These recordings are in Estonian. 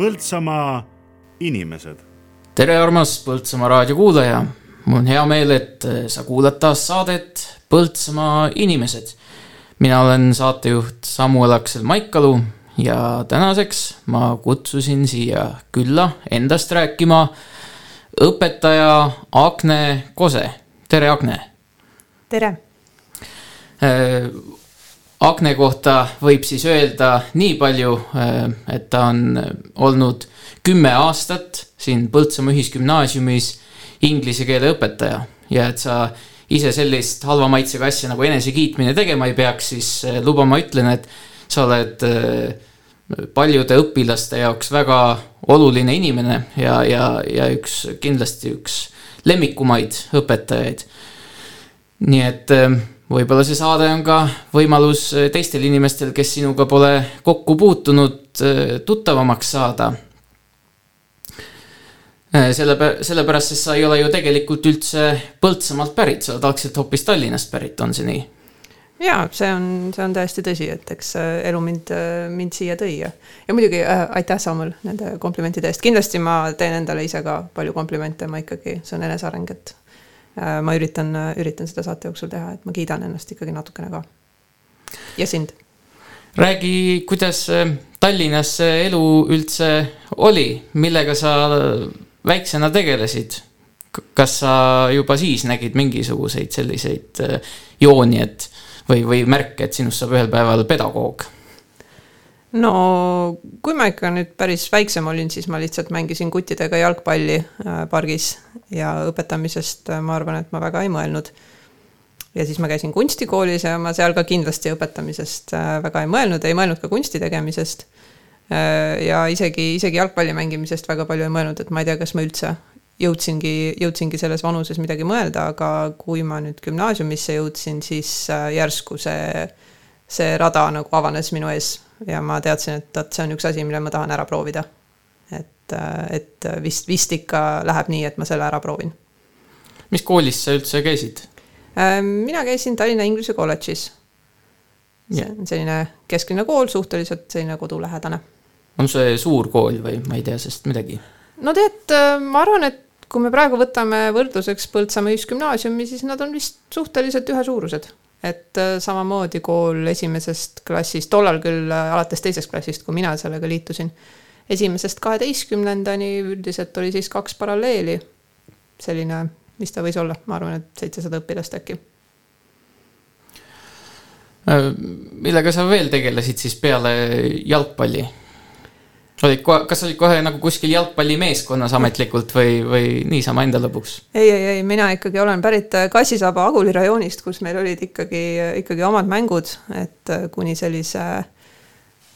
Põltsamaa inimesed. tere, armas Põltsamaa raadiokuulaja. mul on hea meel, et sa kuulad taas saadet Põltsamaa inimesed. mina olen saatejuht Samuel Aksel Maikalu ja tänaseks ma kutsusin siia külla endast rääkima õpetaja Agne Kose. tere, Agne. tere Agne kohta võib siis öelda nii palju, äh, et ta on olnud kümme aastat siin Põltsamaa Ühisgümnaasiumis inglise keele õpetaja ja et sa ise sellist halva maitsega asja nagu enesekiitmine tegema ei peaks, siis äh, luba ma ütlen, et sa oled äh, paljude õpilaste jaoks väga oluline inimene ja, ja, ja üks, kindlasti üks lemmikumaid õpetajaid. nii et võib-olla see saade on ka võimalus äh, teistel inimestel, kes sinuga pole kokku puutunud, äh, tuttavamaks saada. Äh, selle, sellepärast, sest sa ei ole ju tegelikult üldse Põltsamaalt pärit, sa oled algselt hoopis Tallinnast pärit, on see nii? jaa, see on, see on täiesti tõsi, et eks elu mind, mind siia tõi ja, ja muidugi äh, aitäh, Samuel, nende komplimentide eest, kindlasti ma teen endale ise ka palju komplimente, ma ikkagi, see on eneseareng, et ma üritan, üritan seda saate jooksul teha, et ma kiidan ennast ikkagi natukene ka. ja sind. räägi, kuidas äh, Tallinnas see elu üldse oli, millega sa väiksena tegelesid? kas sa juba siis nägid mingisuguseid selliseid äh, jooni, et või, või märke, et sinust saab ühel päeval pedagoog? No kui ma ikka nüüd päris väiksem olin, siis ma lihtsalt mängisin kuttidega jalgpalli äh, pargis ja õpetamisest äh, ma arvan, et ma väga ei mõelnud. ja siis ma käisin kunstikoolis ja ma seal ka kindlasti õpetamisest äh, väga ei mõelnud, ei mõelnud ka kunsti tegemisest. ja isegi, isegi jalgpalli mängimisest väga palju ei mõelnud, et ma ei tea, kas ma üldse jõudsingi, jõudsingi selles vanuses midagi mõelda, aga kui ma nüüd gümnaasiumisse jõudsin, siis järsku see, see rada nagu avanes minu ees ja ma teadsin, et vot see on üks asi, mille ma tahan ära proovida. et, et vist, vist ikka läheb nii, et ma selle ära proovin. mis koolis sa üldse käisid? Ähm, mina käisin Tallinna Inglise kolledžis. see on selline kesklinna kool, suhteliselt selline kodulähedane. on see suur kool või ma ei tea sellest midagi? no tead, äh, ma arvan, et kui me praegu võtame võrdluseks Põltsamaa Ühisgümnaasiumi, siis nad on vist suhteliselt ühesuurused et äh, samamoodi kool esimesest klassist, tollal küll äh, alates teisest klassist, kui mina sellega liitusin, esimesest kaheteistkümnendani üldiselt oli siis kaks paralleeli. selline, mis ta võis olla, ma arvan, et seitsesada õpilast äkki. Äh, millega sa veel tegelesid siis peale jalgpalli? Olid kohe, kas olid kohe nagu kuskil jalgpallimeeskonnas ametlikult või, või niisama enda lõbuks? ei, ei, ei, mina ikkagi olen pärit äh, Kassisaba Aguli rajoonist, kus meil olid ikkagi, ikkagi omad mängud, et äh, kuni sellise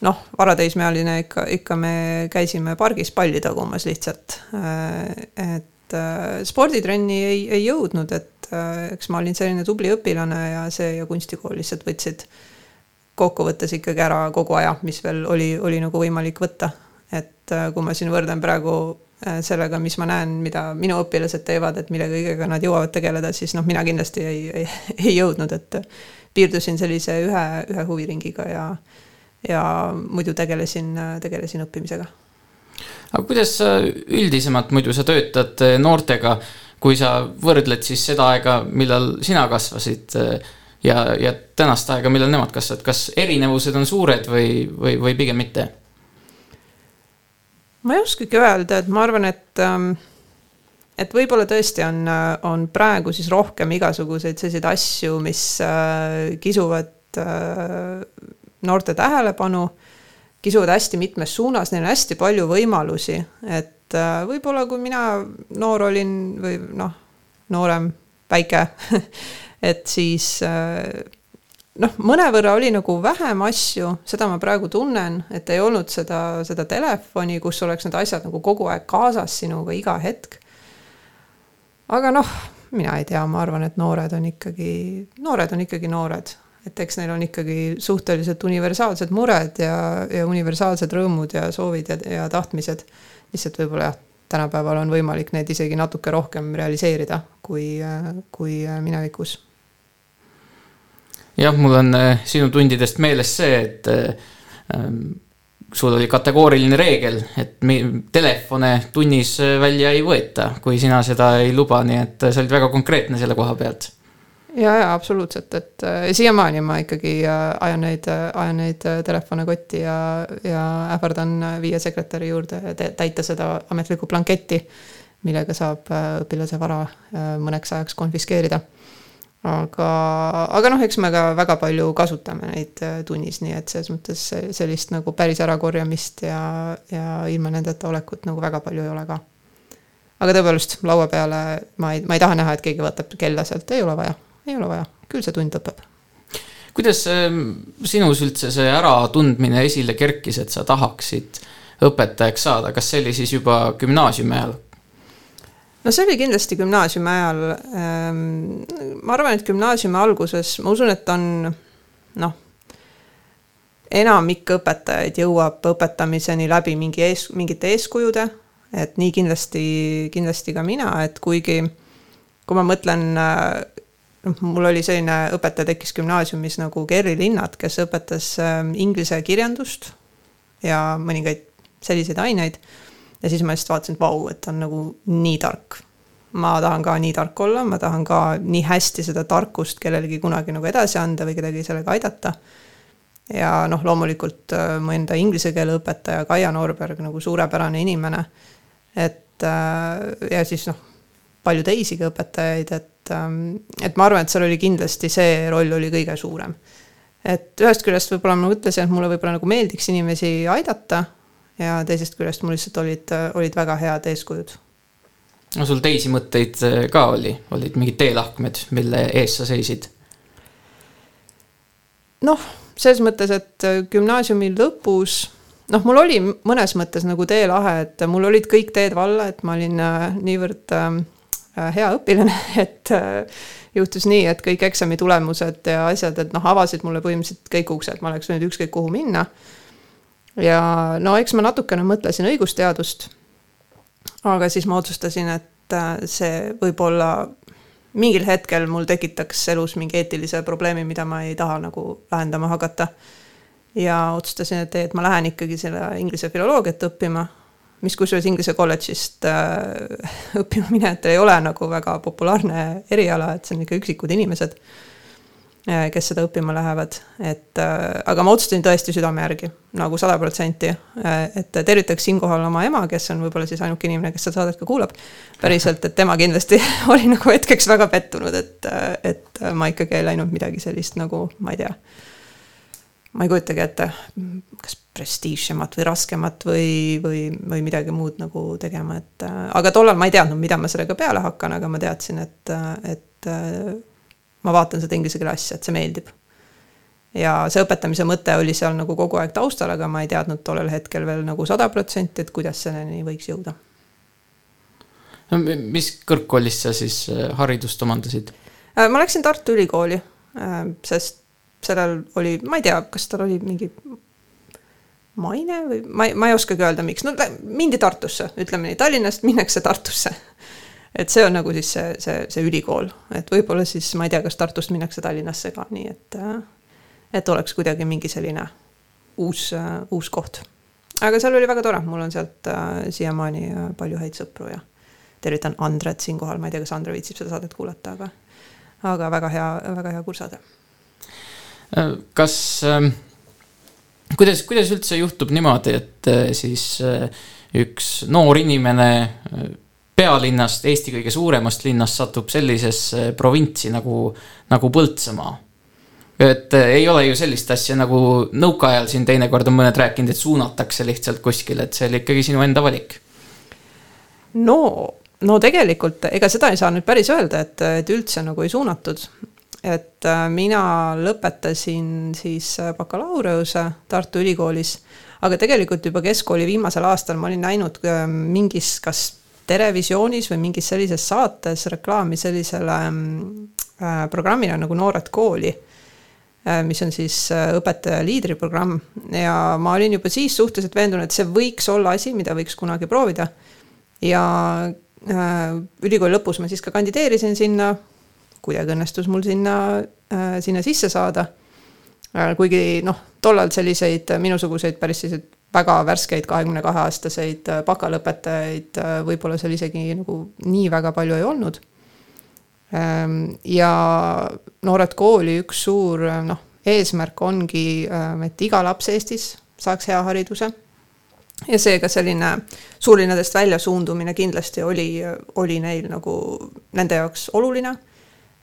noh, varateismeealine ikka, ikka me käisime pargis palli tagumas lihtsalt. Äh, et sporditrenni ei, ei jõudnud, et eks ma olin selline tubli õpilane ja see ja kunstikool lihtsalt võtsid kokkuvõttes ikkagi ära kogu aja, mis veel oli, oli nagu võimalik võtta et äh, kui ma siin võrdlen praegu äh, sellega, mis ma näen, mida minu õpilased teevad, et mille kõigega nad jõuavad tegeleda, siis noh, mina kindlasti ei, ei, ei jõudnud, et piirdusin sellise ühe, ühe huviringiga ja, ja muidu tegelesin, tegelesin õppimisega. aga kuidas üldisemalt muidu sa töötad äh, noortega, kui sa võrdled siis seda aega, millal sina kasvasid ja, ja tänast aega, millal nemad kasvavad, kas erinevused on suured või, või, või pigem mitte? Ma ei oskagi öelda, et ma arvan, et ähm, et võib-olla tõesti on, äh, on praegu siis rohkem igasuguseid selliseid asju, mis äh, kisuvad äh, noorte tähelepanu, kisuvad hästi mitmes suunas, neil on hästi palju võimalusi, et võib-olla kui mina noor olin või noh, noorem, väike et siis noh, mõnevõrra oli nagu vähem asju, seda ma praegu tunnen, et ei olnud seda, seda telefoni, kus oleks need asjad nagu kogu aeg kaasas sinuga iga hetk. aga noh, mina ei tea, ma arvan, et noored on ikkagi, noored on ikkagi noored, et eks neil on ikkagi suhteliselt universaalsed mured ja, ja universaalsed rõõmud ja soovid ja, ja tahtmised. lihtsalt võib-olla jah, tänapäeval on võimalik neid isegi natuke rohkem realiseerida kui, kui minevikus jah, mul on äh, sinu tundidest meeles see, et äh, ähm, sul oli kategooriline reegel, et telefone tunnis välja ei võeta, kui sina seda ei luba, nii et sa olid väga konkreetne selle koha pealt ja, ja absoluutselt, et äh, siiamaani ma ikkagi äh, ajan neid, äh, ajan neid telefone kotti ja, ja ähvardan viia sekretäri juurde täita seda ametlikku blanketti, millega saab õpilase vara mõneks ajaks konfiskeerida. Aga, aga noh, eks me ka väga palju kasutame neid tunnis, nii et selles mõttes sellist nagu päris ärakorjamist ja, ja ilma nendeta olekut nagu väga palju ei ole ka. aga tõepoolest, laua peale ma ei, ma ei taha näha, et keegi vaatab kella sealt, ei ole vaja ei ole vaja, küll see tund lõpeb. kuidas ähm, sinus üldse see äratundmine esile kerkis, et sa tahaksid õpetajaks saada, kas see oli siis juba gümnaasiumi ajal? No see oli kindlasti gümnaasiumi ajal. Ähm, ma arvan, et gümnaasiumi alguses, ma usun, et on noh, enamik õpetajaid jõuab õpetamiseni läbi mingi ees, mingite eeskujude, et nii kindlasti, kindlasti ka mina, et kuigi kui ma mõtlen noh, mul oli selline õpetaja tekkis gümnaasiumis nagu Gerri Linnat, kes õpetas ähm, inglise kirjandust ja mõningaid selliseid aineid. Ja siis ma lihtsalt vaatasin, et vau, et ta on nagu nii tark. ma tahan ka nii tark olla, ma tahan ka nii hästi seda tarkust kellelegi kunagi nagu edasi anda või kedagi sellega aidata. ja noh, loomulikult äh, mu enda inglise keele õpetaja Kaia Noorberg nagu suurepärane inimene. et äh, ja siis noh, palju teisigi õpetajaid, et ähm, et ma arvan, et seal oli kindlasti see roll oli kõige suurem. et ühest küljest võib-olla ma mõtlesin, et mulle võib-olla nagu meeldiks inimesi aidata ja teisest küljest mul lihtsalt olid, olid väga head eeskujud. no sul teisi mõtteid äh, ka oli, olid mingid teelahkmed, mille ees sa seisid? noh, selles mõttes, et äh, gümnaasiumi lõpus noh, mul oli mõnes mõttes nagu teelahe, et mul olid kõik teed valla, et ma olin äh, niivõrd hea õpilane, et juhtus nii, et kõik eksami tulemused ja asjad, et noh, avasid mulle põhimõtteliselt kõik uksed, ma oleks võinud ükskõik kuhu minna. Ja no eks ma natukene mõtlesin õigusteadust. aga siis ma otsustasin, et äh, see võib-olla mingil hetkel mul tekitaks elus mingi eetilise probleemi, mida ma ei taha nagu lahendama hakata. ja otsustasin, et, et ma lähen ikkagi selle inglise filoloogiat õppima mis kusjuures Inglise kolledžist äh, õppima minejatel ei ole nagu väga populaarne eriala, et see on ikka üksikud inimesed kes seda õppima lähevad, et äh, aga ma otsustasin tõesti südame järgi nagu sada protsenti äh,. et tervitaks siinkohal oma ema, kes on võib-olla siis ainuke inimene, kes seda saadet ka kuulab. päriselt, et tema kindlasti oli nagu hetkeks väga pettunud, et, et ma ikkagi ei läinud midagi sellist nagu, ma ei tea ma ei kujutagi ette, kas prestiižsemat või raskemat või, või, või midagi muud nagu tegema, et aga tollal ma ei teadnud, mida ma sellega peale hakkan, aga ma teadsin, et, et ma vaatan seda inglise keele asja, et see meeldib. ja see õpetamise mõte oli seal nagu kogu aeg taustal, aga ma ei teadnud tollel hetkel veel nagu sada protsenti, et kuidas selleni võiks jõuda. no mis kõrgkoolis sa siis äh, haridust omandasid? ma läksin Tartu Ülikooli, äh, sest sellel oli, ma ei tea, kas tal oli mingi maine või ma ei, ma ei oskagi öelda, miks, no mindi Tartusse, ütleme nii, Tallinnast minnakse Tartusse. Et see on nagu siis see, see, see ülikool, et võib-olla siis ma ei tea, kas Tartust minnakse Tallinnasse ka, nii et, et oleks kuidagi mingi selline uus, uus koht. aga seal oli väga tore, mul on sealt äh, siiamaani äh, palju häid sõpru ja tervitan Andret siinkohal, ma ei tea, kas Andre viitsib seda saadet kuulata, aga, aga väga hea, väga hea kursade. Kas, ähm, kuidas, kuidas üldse juhtub niimoodi, et äh, siis äh, üks noor inimene äh, pealinnast, Eesti kõige suuremast linnast satub sellisesse provintsi nagu, nagu Põltsamaa? et ei ole ju sellist asja nagu nõukaajal siin teinekord on mõned rääkinud, et suunatakse lihtsalt kuskile, et see oli ikkagi sinu enda valik. no, no tegelikult ega seda ei saa nüüd päris öelda, et, et üldse nagu ei suunatud, et äh, mina lõpetasin siis äh, bakalaureuse Tartu Ülikoolis, aga tegelikult juba keskkooli viimasel aastal ma olin näinud mingis, kas Terevisioonis või mingis sellises saates reklaami sellisele äh, programmile nagu Noored kooli äh,, mis on siis õpetaja liidriprogramm ja ma olin juba siis suhteliselt veendunud, et see võiks olla asi, mida võiks kunagi proovida. ja äh, ülikooli lõpus ma siis ka kandideerisin sinna kuidagi õnnestus mul sinna, äh, sinna sisse saada. Äh, kuigi noh, tollal selliseid minusuguseid päris selliseid väga värskeid kahekümne kahe aastaseid bakalõpetajaid võib-olla seal isegi nagu nii väga palju ei olnud. Ehm, ja Noored Kooli üks suur noh, eesmärk ongi, et iga laps Eestis saaks hea hariduse ja seega selline suurlinnadest väljasuundumine kindlasti oli, oli neil nagu nende jaoks oluline.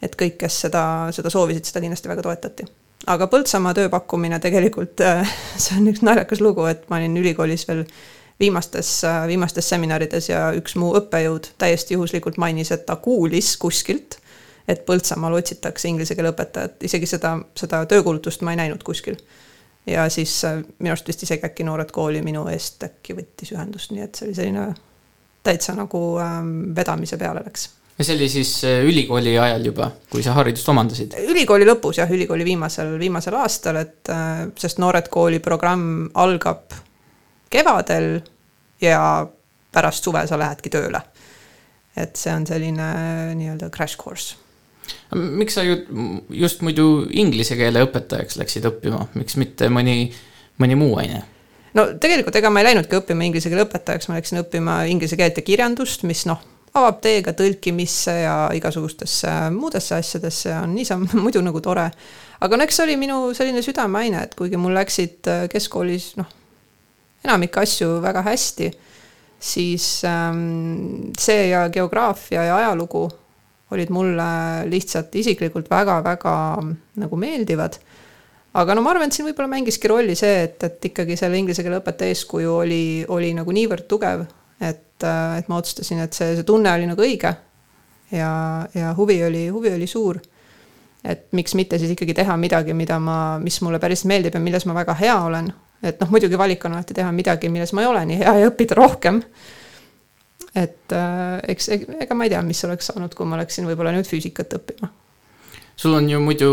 et kõik, kes seda, seda soovisid, seda kindlasti väga toetati. Aga Põltsamaa tööpakkumine tegelikult, see on üks naljakas lugu, et ma olin ülikoolis veel viimastes, viimastes seminarides ja üks mu õppejõud täiesti juhuslikult mainis, et ta kuulis kuskilt, et Põltsamaal otsitakse inglise keele õpetajat, isegi seda, seda töökuulutust ma ei näinud kuskil ja siis äh, minu arust vist isegi äkki Noored Kooli minu eest äkki võttis ühendust, nii et see oli selline täitsa nagu ähm, vedamise peale läks. Ja see oli siis äh, ülikooli ajal juba, kui sa haridust omandasid? ülikooli lõpus jah, ülikooli viimasel, viimasel aastal, et äh, sest Noored Kooli programm algab kevadel ja pärast suve sa lähedki tööle. et see on selline nii-öelda crash course miks sa ju just muidu inglise keele õpetajaks läksid õppima, miks mitte mõni, mõni muu aine? no tegelikult ega ma ei läinudki õppima inglise keele õpetajaks, ma läksin õppima inglise keelt ja kirjandust, mis noh, avab teega tõlkimisse ja igasugustesse muudesse asjadesse ja on niisama muidu nagu tore. aga no eks see oli minu selline südameaine, et kuigi mul läksid äh, keskkoolis noh, enamik asju väga hästi, siis ähm, see ja geograafia ja ajalugu olid mulle lihtsalt isiklikult väga-väga nagu meeldivad. aga no ma arvan, et siin võib-olla mängiski rolli see, et, et ikkagi selle inglise keele õpetaja eeskuju oli, oli nagu niivõrd tugev, et, et ma otsustasin, et see, see tunne oli nagu õige. ja, ja huvi oli, huvi oli suur. et miks mitte siis ikkagi teha midagi, mida ma, mis mulle päris meeldib ja milles ma väga hea olen. et noh, muidugi valik on alati teha midagi, milles ma ei ole nii hea ja õppida rohkem et äh, eks, ega ma ei tea, mis oleks saanud, kui ma oleksin võib-olla nüüd füüsikat õppima. Sul on ju muidu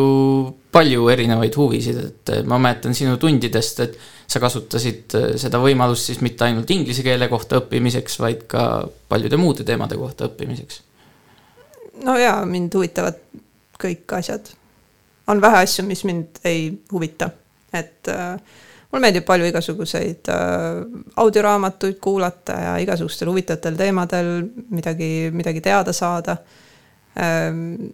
palju erinevaid huvisid, et ma mäletan sinu tundidest, et sa kasutasid äh, seda võimalust siis mitte ainult inglise keele kohta õppimiseks, vaid ka paljude muude teemade kohta õppimiseks. no jaa, mind huvitavad kõik asjad. on vähe asju, mis mind ei huvita, et äh, mulle meeldib palju igasuguseid äh, audioraamatuid kuulata ja igasugustel huvitavatel teemadel midagi, midagi teada saada ähm,.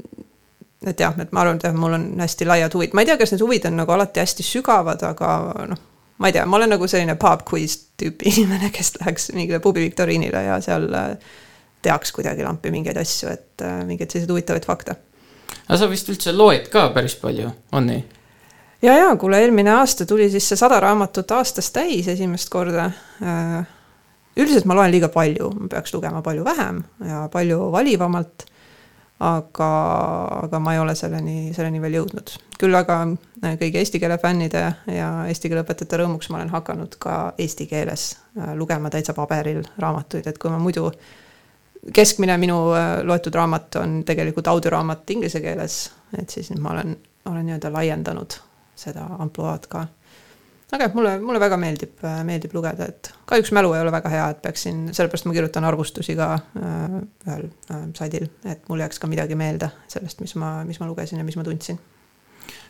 Et jah, et ma arvan, et jah, mul on hästi laiad huvid, ma ei tea, kas need huvid on nagu alati hästi sügavad, aga noh, ma ei tea, ma olen nagu selline pub quiz tüüpi inimene, kes läheks mingile pubi viktoriinile ja seal äh, teaks kuidagi lampi mingeid asju, et äh, mingeid selliseid huvitavaid fakte. aga sa vist üldse loed ka päris palju, on nii? ja, ja kuule, eelmine aasta tuli siis see sada raamatut aastas täis esimest korda. Äh, üldiselt ma loen liiga palju, ma peaks lugema palju vähem ja palju valivamalt. Aga, aga ma ei ole selleni, selleni veel jõudnud. küll aga äh, kõigi eesti keele fännide ja eesti keele õpetajate rõõmuks ma olen hakanud ka eesti keeles äh, lugema täitsa paberil raamatuid, et kui ma muidu keskmine minu loetud raamat on tegelikult audioraamat inglise keeles, et siis nüüd ma olen, olen nii-öelda laiendanud seda ampluaad ka. Aga jah, mulle, mulle väga meeldib, meeldib lugeda, et kahjuks mälu ei ole väga hea, et peaksin, sellepärast ma kirjutan arvustusi ka äh, ühel äh, saidil, et mul jääks ka midagi meelde sellest, mis ma, mis ma lugesin ja mis ma tundsin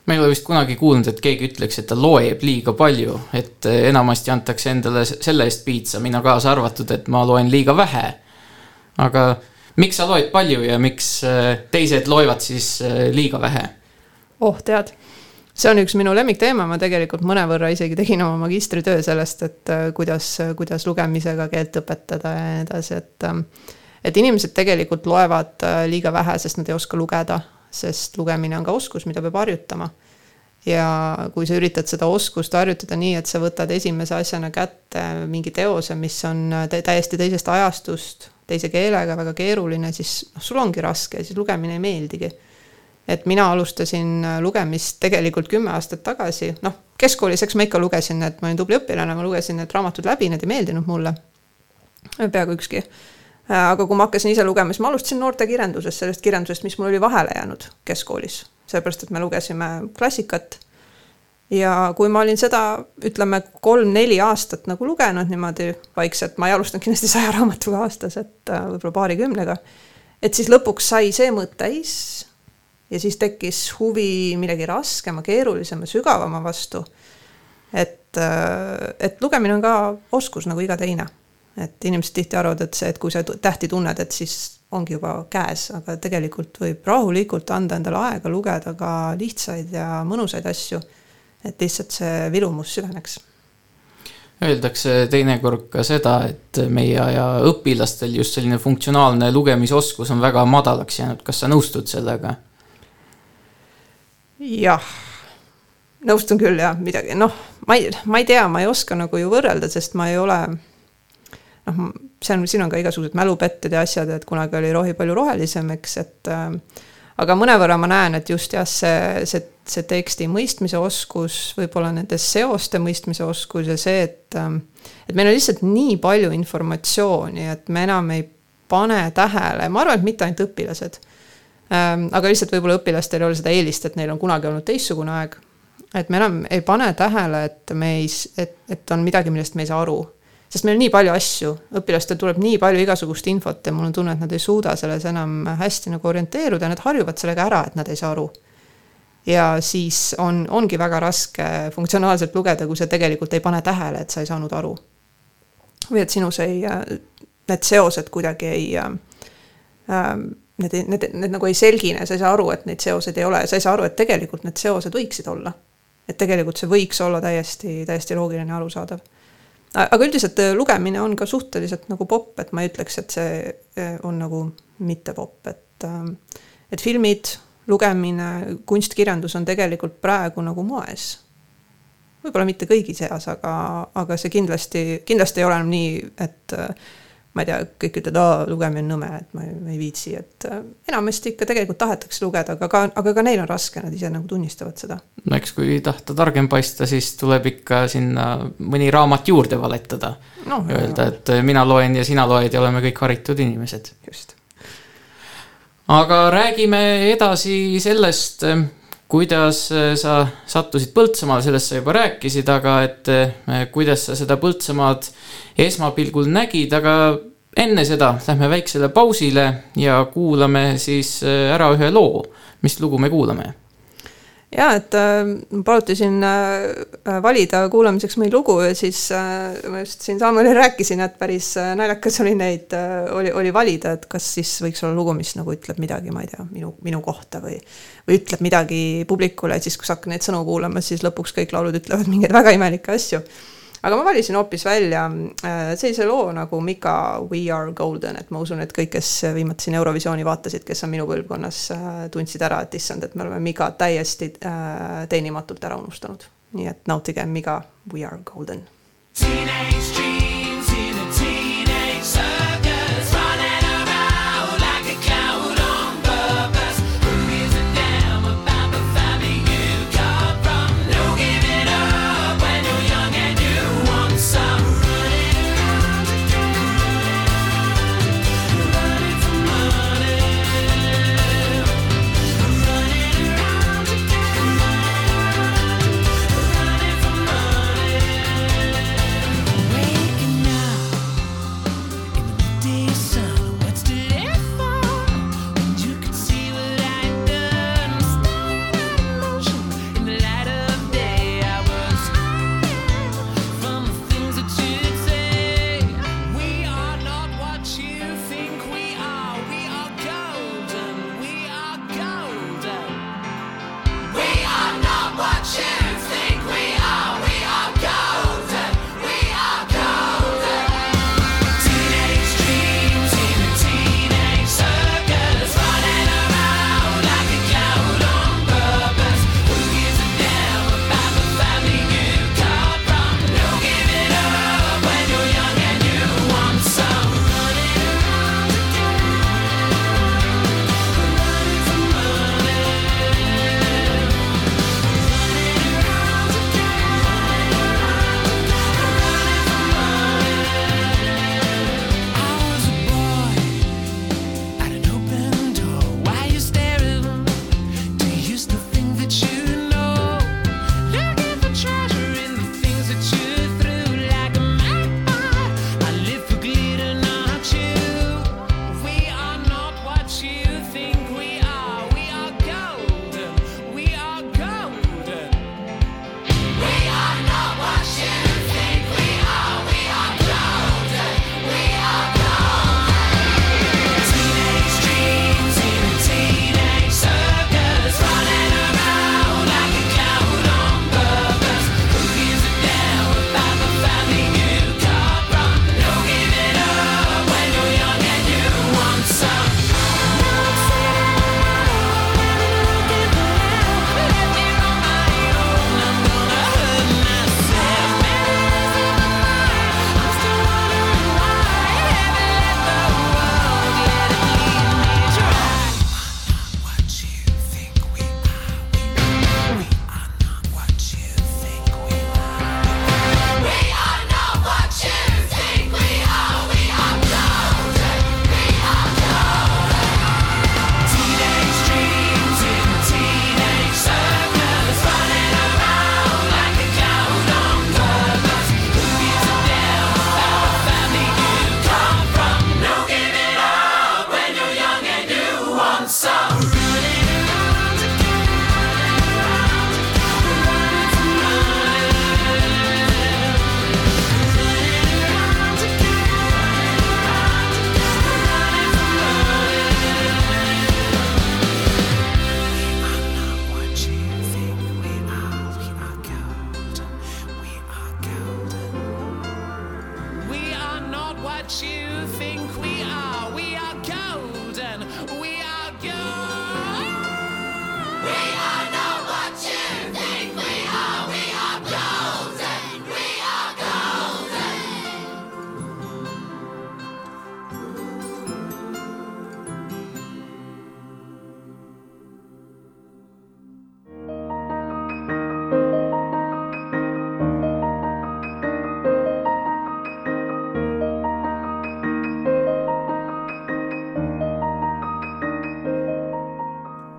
ma ei ole vist kunagi kuulnud, et keegi ütleks, et ta loeb liiga palju, et enamasti antakse endale selle eest piitsa, mina kaasa arvatud, et ma loen liiga vähe. aga miks sa loed palju ja miks äh, teised loevad siis äh, liiga vähe? oh, tead see on üks minu lemmikteema, ma tegelikult mõnevõrra isegi tegin oma magistritöö sellest, et äh, kuidas, kuidas lugemisega keelt õpetada ja nii edasi, et. Ähm, et inimesed tegelikult loevad äh, liiga vähe, sest nad ei oska lugeda, sest lugemine on ka oskus, mida peab harjutama. ja kui sa üritad seda oskust harjutada nii, et sa võtad esimese asjana kätte mingi teose, mis on äh, täiesti teisest ajastust, teise keelega, väga keeruline, siis noh, sul ongi raske siis lugemine ei meeldigi et mina alustasin äh, lugemist tegelikult kümme aastat tagasi, noh, keskkoolis, eks ma ikka lugesin, et ma olin tubli õpilane, ma lugesin need raamatud läbi, need ei meeldinud mulle. peaaegu ükski. Äh, aga kui ma hakkasin ise lugema, siis ma alustasin noortekirjandusest, sellest kirjandusest, mis mul oli vahele jäänud keskkoolis. sellepärast, et me lugesime klassikat. ja kui ma olin seda, ütleme, kolm-neli aastat nagu lugenud niimoodi vaikselt, ma ei alustanud kindlasti saja raamatuga aastas, et äh, võib-olla paarikümnega. et siis lõpuks sai see mõõt täis ja siis tekkis huvi millegi raskema, keerulisema, sügavama vastu. et et, et lugemine on ka oskus nagu iga teine. et inimesed tihti arvavad, et see, et kui sa tähti tunned, et siis ongi juba käes, aga tegelikult võib rahulikult anda endale aega lugeda ka lihtsaid ja mõnusaid asju. et lihtsalt see vilumus süveneks Öeldakse teinekord ka seda, et meie aja õpilastel just selline funktsionaalne lugemisoskus on väga madalaks jäänud, kas sa nõustud sellega? Jah, nõustun küll jah, midagi, noh, ma ei, ma ei tea, ma ei oska nagu ju võrrelda, sest ma ei ole noh, see on, siin on ka igasugused mälupetted ja asjad, et kunagi oli rohi palju rohelisem, eks, et äh, aga mõnevõrra ma näen, et just jah, see, see, see teksti mõistmise oskus, võib-olla nende seoste mõistmise oskus ja see, et äh, et meil on lihtsalt nii palju informatsiooni, et me enam ei pane tähele, ma arvan, et mitte ainult õpilased aga lihtsalt võib-olla õpilastel ei ole seda eelist, et neil on kunagi olnud teistsugune aeg. et me enam ei pane tähele, et me ei, et, et on midagi, millest me ei saa aru sest meil on nii palju asju, õpilastel tuleb nii palju igasugust infot ja mul on tunne, et nad ei suuda selles enam hästi nagu orienteeruda nad harjuvad sellega ära, et nad ei saa aru. ja siis on, ongi väga raske funktsionaalselt lugeda, kui sa tegelikult ei pane tähele, et sa ei saanud aru. või et sinus ei, need seosed kuidagi ei äh,, need, need, need nagu ei selgine, sa ei saa aru, et neid seoseid ei ole ja sa ei saa aru, et tegelikult need seosed võiksid olla. et tegelikult see võiks olla täiesti, täiesti loogiline ja arusaadav aga üldiselt äh, lugemine on ka suhteliselt nagu popp, et ma ei ütleks, et see äh, on nagu mitte popp, et ähm, et filmid, lugemine, kunstkirjandus on tegelikult praegu nagu moes. võib-olla mitte kõigi seas, aga, aga see kindlasti, kindlasti ei ole enam nii, et äh, ma ei tea, kõik ütlevad, lugemine on nõme, et ma ei, ma ei viitsi, et äh, enamasti ikka tegelikult tahetakse lugeda, aga ka, aga ka neil on raske, nad ise nagu tunnistavad seda. no eks kui tahta targem paista, siis tuleb ikka sinna mõni raamat juurde valetada no,. Öelda, et äh, mina loen ja sina loed ja oleme kõik haritud inimesed. just. aga räägime edasi sellest, kuidas sa sattusid Põltsamaale, sellest sa juba rääkisid, aga et kuidas sa seda Põltsamaad esmapilgul nägid, aga enne seda lähme väiksele pausile ja kuulame siis äh, ära ühe loo. mis lugu me kuulame? Ja, et äh, paluti siin äh, valida kuulamiseks mõni lugu ja siis äh, ma just siin Samuelile rääkisin, et päris äh, naljakas oli neid äh,, oli, oli valida, et kas siis võiks olla lugu, mis nagu ütleb midagi, ma ei tea, minu, minu kohta või või ütleb midagi publikule, et siis, kui sa hakkad neid sõnu kuulama, siis lõpuks kõik laulud ütlevad mingeid väga imelikke asju aga ma valisin hoopis välja äh, sellise loo nagu Mika We are golden, et ma usun, et kõik, kes viimati siin Eurovisiooni vaatasid, kes on minu põlvkonnas, äh, tundsid ära, et issand, et me oleme Mika täiesti äh, teenimatult ära unustanud. nii et nautige Mika We are golden. Teenage dream.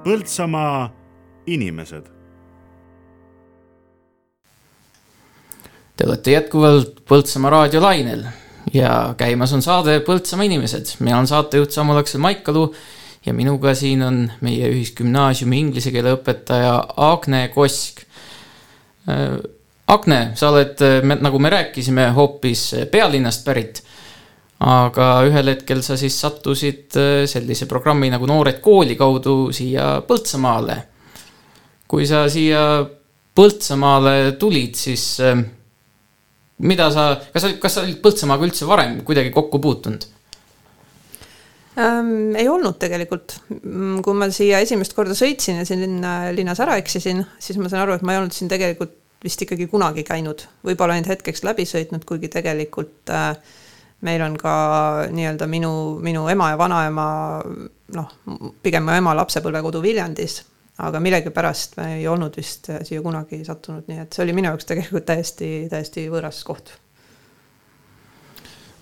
Põltsamaa inimesed. Te olete jätkuvalt Põltsamaa raadiolainel ja käimas on saade Põltsamaa inimesed. mina olen saatejuht Samuel Aksel Maikalu ja minuga siin on meie ühisgümnaasiumi inglise keele õpetaja Agne Kosk. Äh, Agne, sa oled, nagu me rääkisime, hoopis pealinnast pärit. Aga ühel hetkel sa siis sattusid äh, sellise programmi nagu Noored kooli kaudu siia Põltsamaale. kui sa siia Põltsamaale tulid, siis äh, mida sa, kas kas sa olid Põltsamaaga üldse varem kuidagi kokku puutunud? ähm,? ei olnud tegelikult. Kui ma siia esimest korda sõitsin ja siin linna, linnas ära eksisin, siis ma sain aru, et ma ei olnud siin tegelikult vist ikkagi kunagi käinud, võib-olla ainult hetkeks läbi sõitnud, kuigi tegelikult äh, meil on ka nii-öelda minu, minu ema ja vanaema noh, pigem mu ema lapsepõlvekodu Viljandis, aga millegipärast me ei olnud vist siia kunagi sattunud, nii et see oli minu jaoks tegelikult täiesti, täiesti võõras koht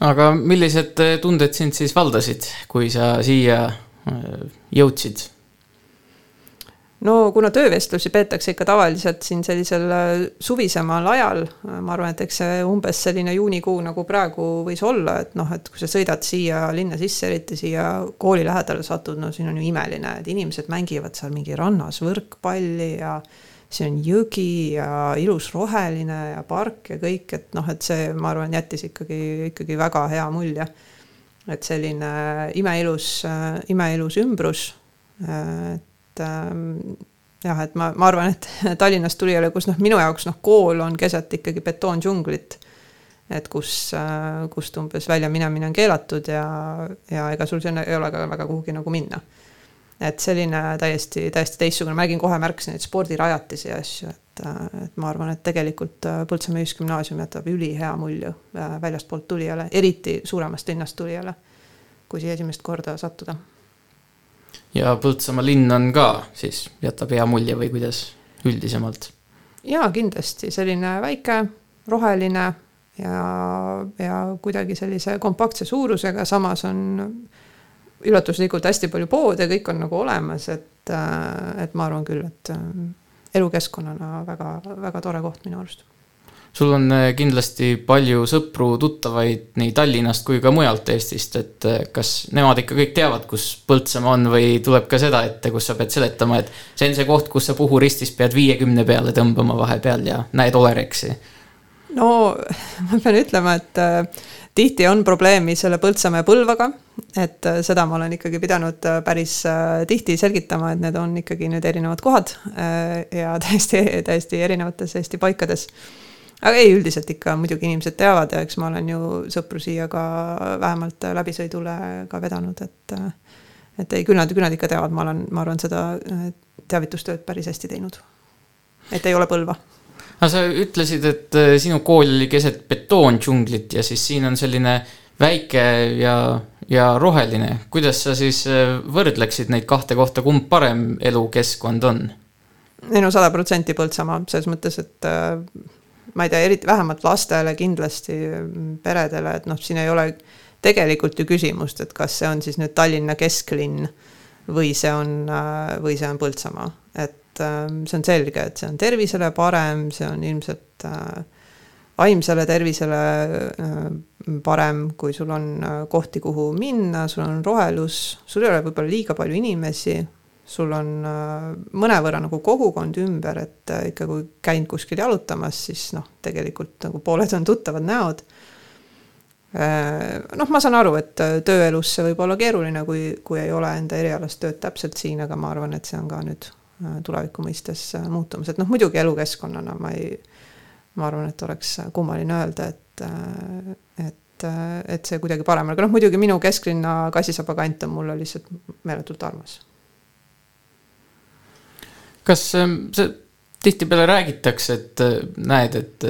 aga millised äh, tunded sind siis valdasid, kui sa siia äh, jõudsid? No kuna töövestlusi peetakse ikka tavaliselt siin sellisel äh, suvisemal ajal, ma arvan, et eks see umbes selline juunikuu nagu praegu võis olla, et noh, et kui sa sõidad siia linna sisse, eriti siia kooli lähedale satud, no siin on ju imeline, et inimesed mängivad seal mingi rannas võrkpalli ja see on jõgi ja ilus roheline ja park ja kõik, et noh, et see, ma arvan, jättis ikkagi, ikkagi väga hea mulje. et selline imeilus, imeilus ümbrus. et ähm, jah, et ma, ma arvan, et Tallinnast tulijale, kus noh, minu jaoks noh, kool on keset ikkagi betoondžunglit. et kus, kust umbes välja minemine on keelatud ja, ja ega sul sinna ei ole ka väga kuhugi nagu minna et selline täiesti, täiesti teistsugune, ma nägin kohe, märkasin neid spordirajatisi ja asju, et, et ma arvan, et tegelikult äh, Põltsamaa Ühisgümnaasium jätab ülihea mulje äh, väljastpoolt tulijale, eriti suuremast linnast tulijale, kui siia esimest korda sattuda. Ja Põltsamaa linn on ka siis, jätab hea mulje või kuidas üldisemalt? jaa, kindlasti. Selline väike, roheline ja, ja kuidagi sellise kompaktse suurusega, samas on üllatuslikult hästi palju poode, kõik on nagu olemas, et, et ma arvan küll, et elukeskkonnana väga, väga tore koht minu arust sul on äh, kindlasti palju sõpru, tuttavaid nii Tallinnast kui ka mujalt Eestist, et kas nemad ikka kõik teavad, kus Põltsamaa on või tuleb ka seda ette, kus sa pead seletama, et see on see koht, kus sa Puhu ristis pead viiekümne peale tõmbama vahepeal ja näed Olereksi? no ma pean ütlema, et tihti on probleemi selle Põltsamaa ja Põlvaga, et seda ma olen ikkagi pidanud päris tihti selgitama, et need on ikkagi nüüd erinevad kohad ja täiesti, täiesti erinevates Eesti paikades. Aga ei, üldiselt ikka muidugi inimesed teavad ja eks ma olen ju sõpru siia ka vähemalt läbisõidule ka vedanud, et et ei, küll nad, küll nad ikka teavad, ma olen, ma arvan, seda teavitustööd päris hästi teinud. et ei ole Põlva no sa ütlesid, et äh, sinu kool oli keset betoondžunglit ja siis siin on selline väike ja, ja roheline. kuidas sa siis äh, võrdleksid neid kahte kohta, kumb parem elukeskkond on? ei no sada protsenti Põltsamaa, selles mõttes, et äh, ma ei tea, eriti vähemalt lastele kindlasti, peredele, et noh, siin ei ole tegelikult ju küsimust, et kas see on siis nüüd Tallinna kesklinn või see on, või see on Põltsamaa, et ähm, see on selge, et see on tervisele parem, see on ilmselt äh, vaimsele tervisele äh, parem, kui sul on äh, kohti, kuhu minna, sul on rohelus, sul ei ole võib-olla liiga palju inimesi, sul on mõnevõrra nagu kogukond ümber, et ikka kui käin kuskil jalutamas, siis noh, tegelikult nagu pooled on tuttavad näod. noh, ma saan aru, et tööelus see võib olla keeruline, kui, kui ei ole enda erialast tööd täpselt siin, aga ma arvan, et see on ka nüüd Äh, tuleviku mõistes äh, muutumas, et noh, muidugi elukeskkonnana ma ei, ma arvan, et oleks kummaline öelda, et, äh, et, et see kuidagi parem, aga noh, muidugi minu kesklinna kassisaba kant on mulle lihtsalt meeletult armas. Kas ähm, see tihtipeale räägitakse, et näed, et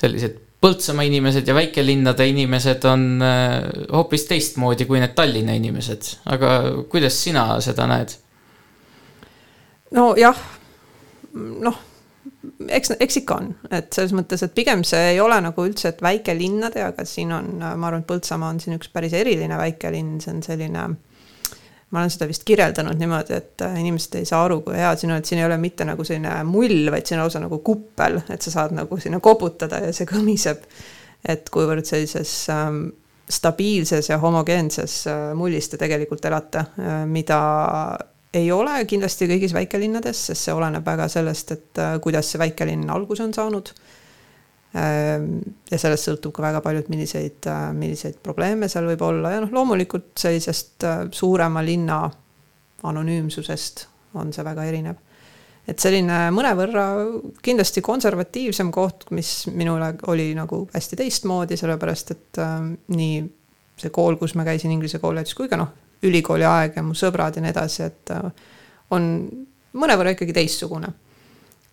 sellised Põltsamaa inimesed ja väikelinnade inimesed on hoopis teistmoodi kui need Tallinna inimesed, aga kuidas sina seda näed? nojah, noh, eks, eks ikka on, et selles mõttes, et pigem see ei ole nagu üldse, et väikelinnade, aga siin on, ma arvan, et Põltsamaa on siin üks päris eriline väikelinn, see on selline ma olen seda vist kirjeldanud niimoodi, et äh, inimesed ei saa aru, kui hea siin on, et siin ei ole mitte nagu selline mull, vaid siin on lausa nagu kuppel, et sa saad nagu sinna koputada ja see kõmiseb. et kuivõrd sellises ähm, stabiilses ja homogeenses äh, mullis te tegelikult elate äh,, mida ei ole kindlasti kõigis väikelinnades, sest see oleneb väga sellest, et äh, kuidas see väikelinn alguse on saanud Ehm, ja sellest sõltub ka väga palju, et milliseid, äh, milliseid probleeme seal võib olla ja noh, loomulikult sellisest äh, suurema linna anonüümsusest on see väga erinev. et selline mõnevõrra kindlasti konservatiivsem koht, mis minule oli nagu hästi teistmoodi, sellepärast et äh, nii see kool, kus ma käisin Inglise kolledžis, kui ka noh, ülikooli aeg ja mu sõbrad ja nii edasi, et äh, on mõnevõrra ikkagi teistsugune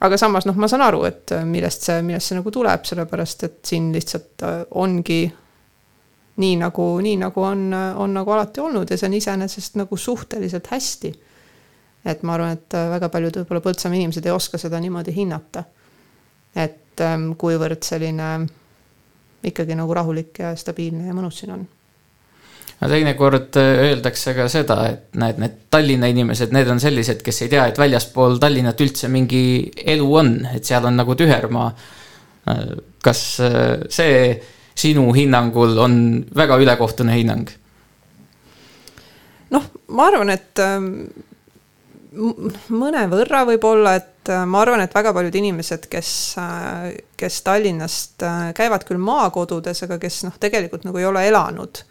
aga samas noh, ma saan aru, et äh, millest see, millest see nagu tuleb, sellepärast et siin lihtsalt äh, ongi nii nagu, nii nagu on, äh, on nagu alati olnud ja see on iseenesest nagu suhteliselt hästi. et ma arvan, et väga paljud võib-olla Põltsamaa inimesed ei oska seda niimoodi hinnata. et ähm, kuivõrd selline ikkagi nagu rahulik ja stabiilne ja mõnus siin on no teinekord äh, öeldakse ka seda, et näed, need Tallinna inimesed, need on sellised, kes ei tea, et väljaspool Tallinnat üldse mingi elu on, et seal on nagu tühermaa. Äh, kas äh, see sinu hinnangul on väga ülekohtune hinnang? noh, ma arvan, et ähm, mõnevõrra võib-olla, et ma arvan, et väga paljud inimesed, kes, kes Tallinnast käivad küll maakodudes, aga kes noh, tegelikult nagu ei ole elanud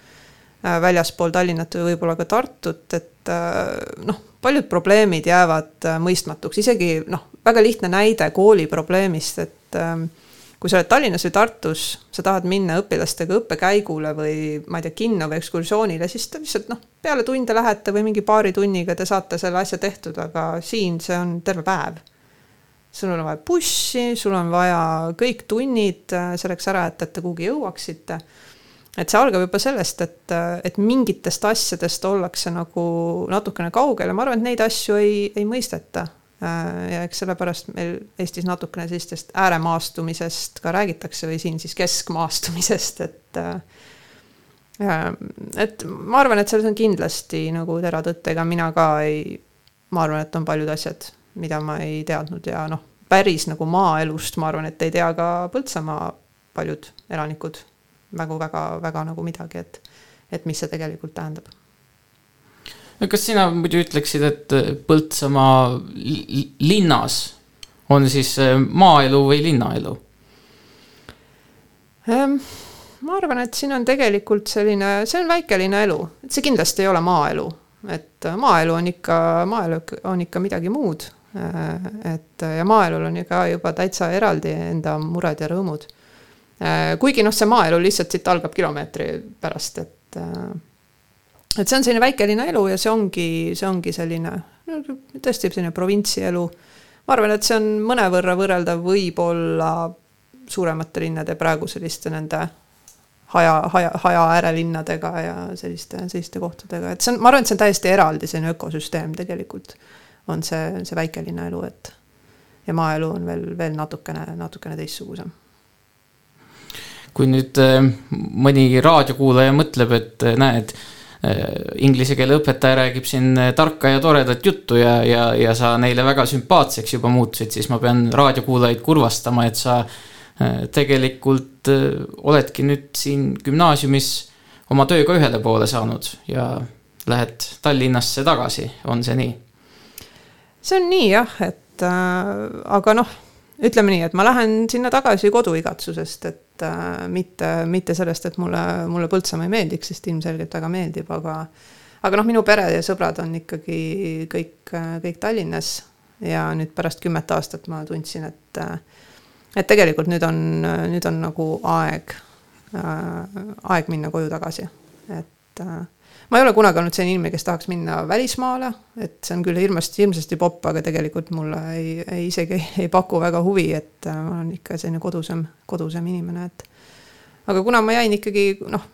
väljaspool Tallinnat või võib-olla ka Tartut, et äh, noh, paljud probleemid jäävad äh, mõistmatuks, isegi noh, väga lihtne näide kooli probleemist, et ähm, kui sa oled Tallinnas või Tartus, sa tahad minna õpilastega õppekäigule või ma ei tea, kinno või ekskursioonile, siis te lihtsalt noh, peale tunde lähete või mingi paari tunniga te saate selle asja tehtud, aga siin see on terve päev. sul on vaja bussi, sul on vaja kõik tunnid selleks ära, et, et te kuhugi jõuaksite et see algab juba sellest, et, et mingitest asjadest ollakse nagu natukene kaugel ja ma arvan, et neid asju ei, ei mõisteta. ja eks sellepärast meil Eestis natukene sellistest ääremaastumisest ka räägitakse või siin siis keskmaastumisest, et et ma arvan, et selles on kindlasti nagu teratõtt, ega mina ka ei, ma arvan, et on paljud asjad, mida ma ei teadnud ja noh, päris nagu maaelust ma arvan, et ei tea ka Põltsamaa paljud elanikud nagu väga-väga nagu midagi, et, et mis see tegelikult tähendab. no kas sina muidu ütleksid, et Põltsamaa linnas on siis äh, maaelu või linnaelu ähm,? ma arvan, et siin on tegelikult selline, see on väikelinna elu, et see kindlasti ei ole maaelu, et maaelu on ikka, maaelu on ikka midagi muud. Äh, et ja maaelul on ka juba täitsa eraldi enda mured ja rõõmud Äh, kuigi noh, see maaelu lihtsalt siit algab kilomeetri pärast, et äh, et see on selline väikelinna elu ja see ongi, see ongi selline no, tõesti selline provintsielu. ma arvan, et see on mõnevõrra võrreldav võib-olla suuremate linnade praegu selliste nende haja, haja, haja äärelinnadega ja selliste, selliste kohtadega, et see on, ma arvan, et see on täiesti eraldi selline ökosüsteem tegelikult. on see, see väikelinna elu, et ja maaelu on veel, veel natukene, natukene teistsugusem kui nüüd äh, mõni raadiokuulaja mõtleb, et äh, näed, äh, inglise keele õpetaja räägib siin tarka ja toredat juttu ja, ja, ja sa neile väga sümpaatseks juba muutusid, siis ma pean raadiokuulajaid kurvastama, et sa tegelikult oledki nüüd siin gümnaasiumis oma tööga ühele poole saanud ja lähed Tallinnasse tagasi, on see nii? see on nii jah, et äh, aga noh, ütleme nii, et ma lähen sinna tagasi koduigatsusest, et et äh, mitte, mitte sellest, et mulle, mulle Põltsamaa ei meeldiks, sest ilmselgelt väga meeldib, aga aga noh, minu pere ja sõbrad on ikkagi kõik, kõik Tallinnas ja nüüd pärast kümmet aastat ma tundsin, et et tegelikult nüüd on, nüüd on nagu aeg, aeg minna koju tagasi, et ma ei ole kunagi olnud selline inimene, kes tahaks minna välismaale, et see on küll hirmsasti, hirmsasti popp, aga tegelikult mulle ei, ei isegi ei, ei paku väga huvi, et äh, ma olen ikka selline kodusem, kodusem inimene, et. aga kuna ma jäin ikkagi noh,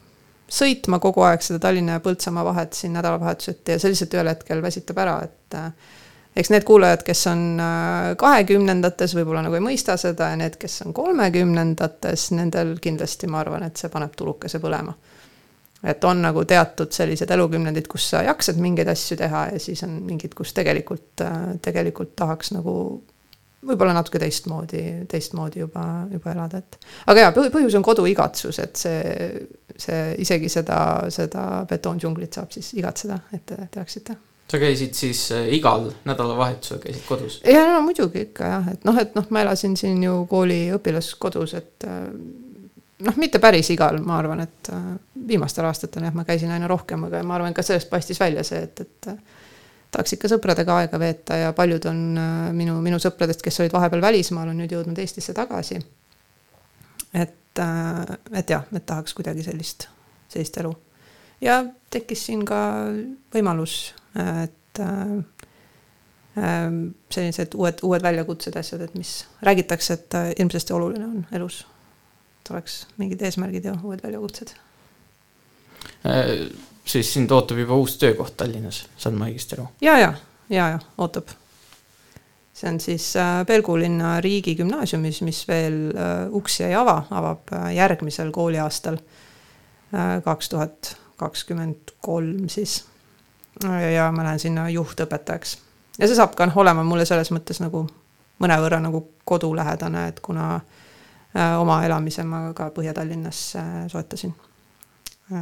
sõitma kogu aeg seda Tallinna ja Põltsamaa vahet siin nädalavahetuseti ja see lihtsalt ühel hetkel väsitab ära, et äh, eks need kuulajad, kes on äh, kahekümnendates, võib-olla nagu ei mõista seda ja need, kes on kolmekümnendates, nendel kindlasti ma arvan, et see paneb tulukese põlema et on nagu teatud sellised elukümnendid, kus sa jaksad mingeid asju teha ja siis on mingid, kus tegelikult, tegelikult tahaks nagu võib-olla natuke teistmoodi, teistmoodi juba, juba elada, et. aga jaa, põhjus on koduigatsus, et see, see isegi seda, seda betoondžunglit saab siis igatseda, et te teaksite sa käisid siis äh, igal nädalavahetusel käisid kodus? ja no muidugi ikka jah, et noh, et noh, ma elasin siin ju kooli õpilaskodus, et äh, noh, mitte päris igal, ma arvan, et äh, viimastel aastatel jah, ma käisin aina rohkem, aga ma arvan, ka sellest paistis välja see, et, et tahaks ikka sõpradega aega veeta ja paljud on minu, minu sõpradest, kes olid vahepeal välismaal, on nüüd jõudnud Eestisse tagasi. et, et jah, et tahaks kuidagi sellist, sellist elu. ja tekkis siin ka võimalus, et sellised uued, uued väljakutsed, asjad, et mis räägitakse, et ilmsesti oluline on elus et oleks mingid eesmärgid ja uued väljakutsed äh,. siis sind ootab juba uus töökoht Tallinnas, saan ma õigesti aru? ja, ja, ja, ja ootab. see on siis äh, Pelgu linna riigigümnaasiumis, mis veel äh, uksi ei ava, avab äh, järgmisel kooliaastal kaks tuhat kakskümmend kolm siis. ja ma lähen sinna juhtõpetajaks ja see saab ka noh, olema mulle selles mõttes nagu mõnevõrra nagu kodulähedane, et kuna Äh, oma elamise ma ka Põhja-Tallinnas soetasin.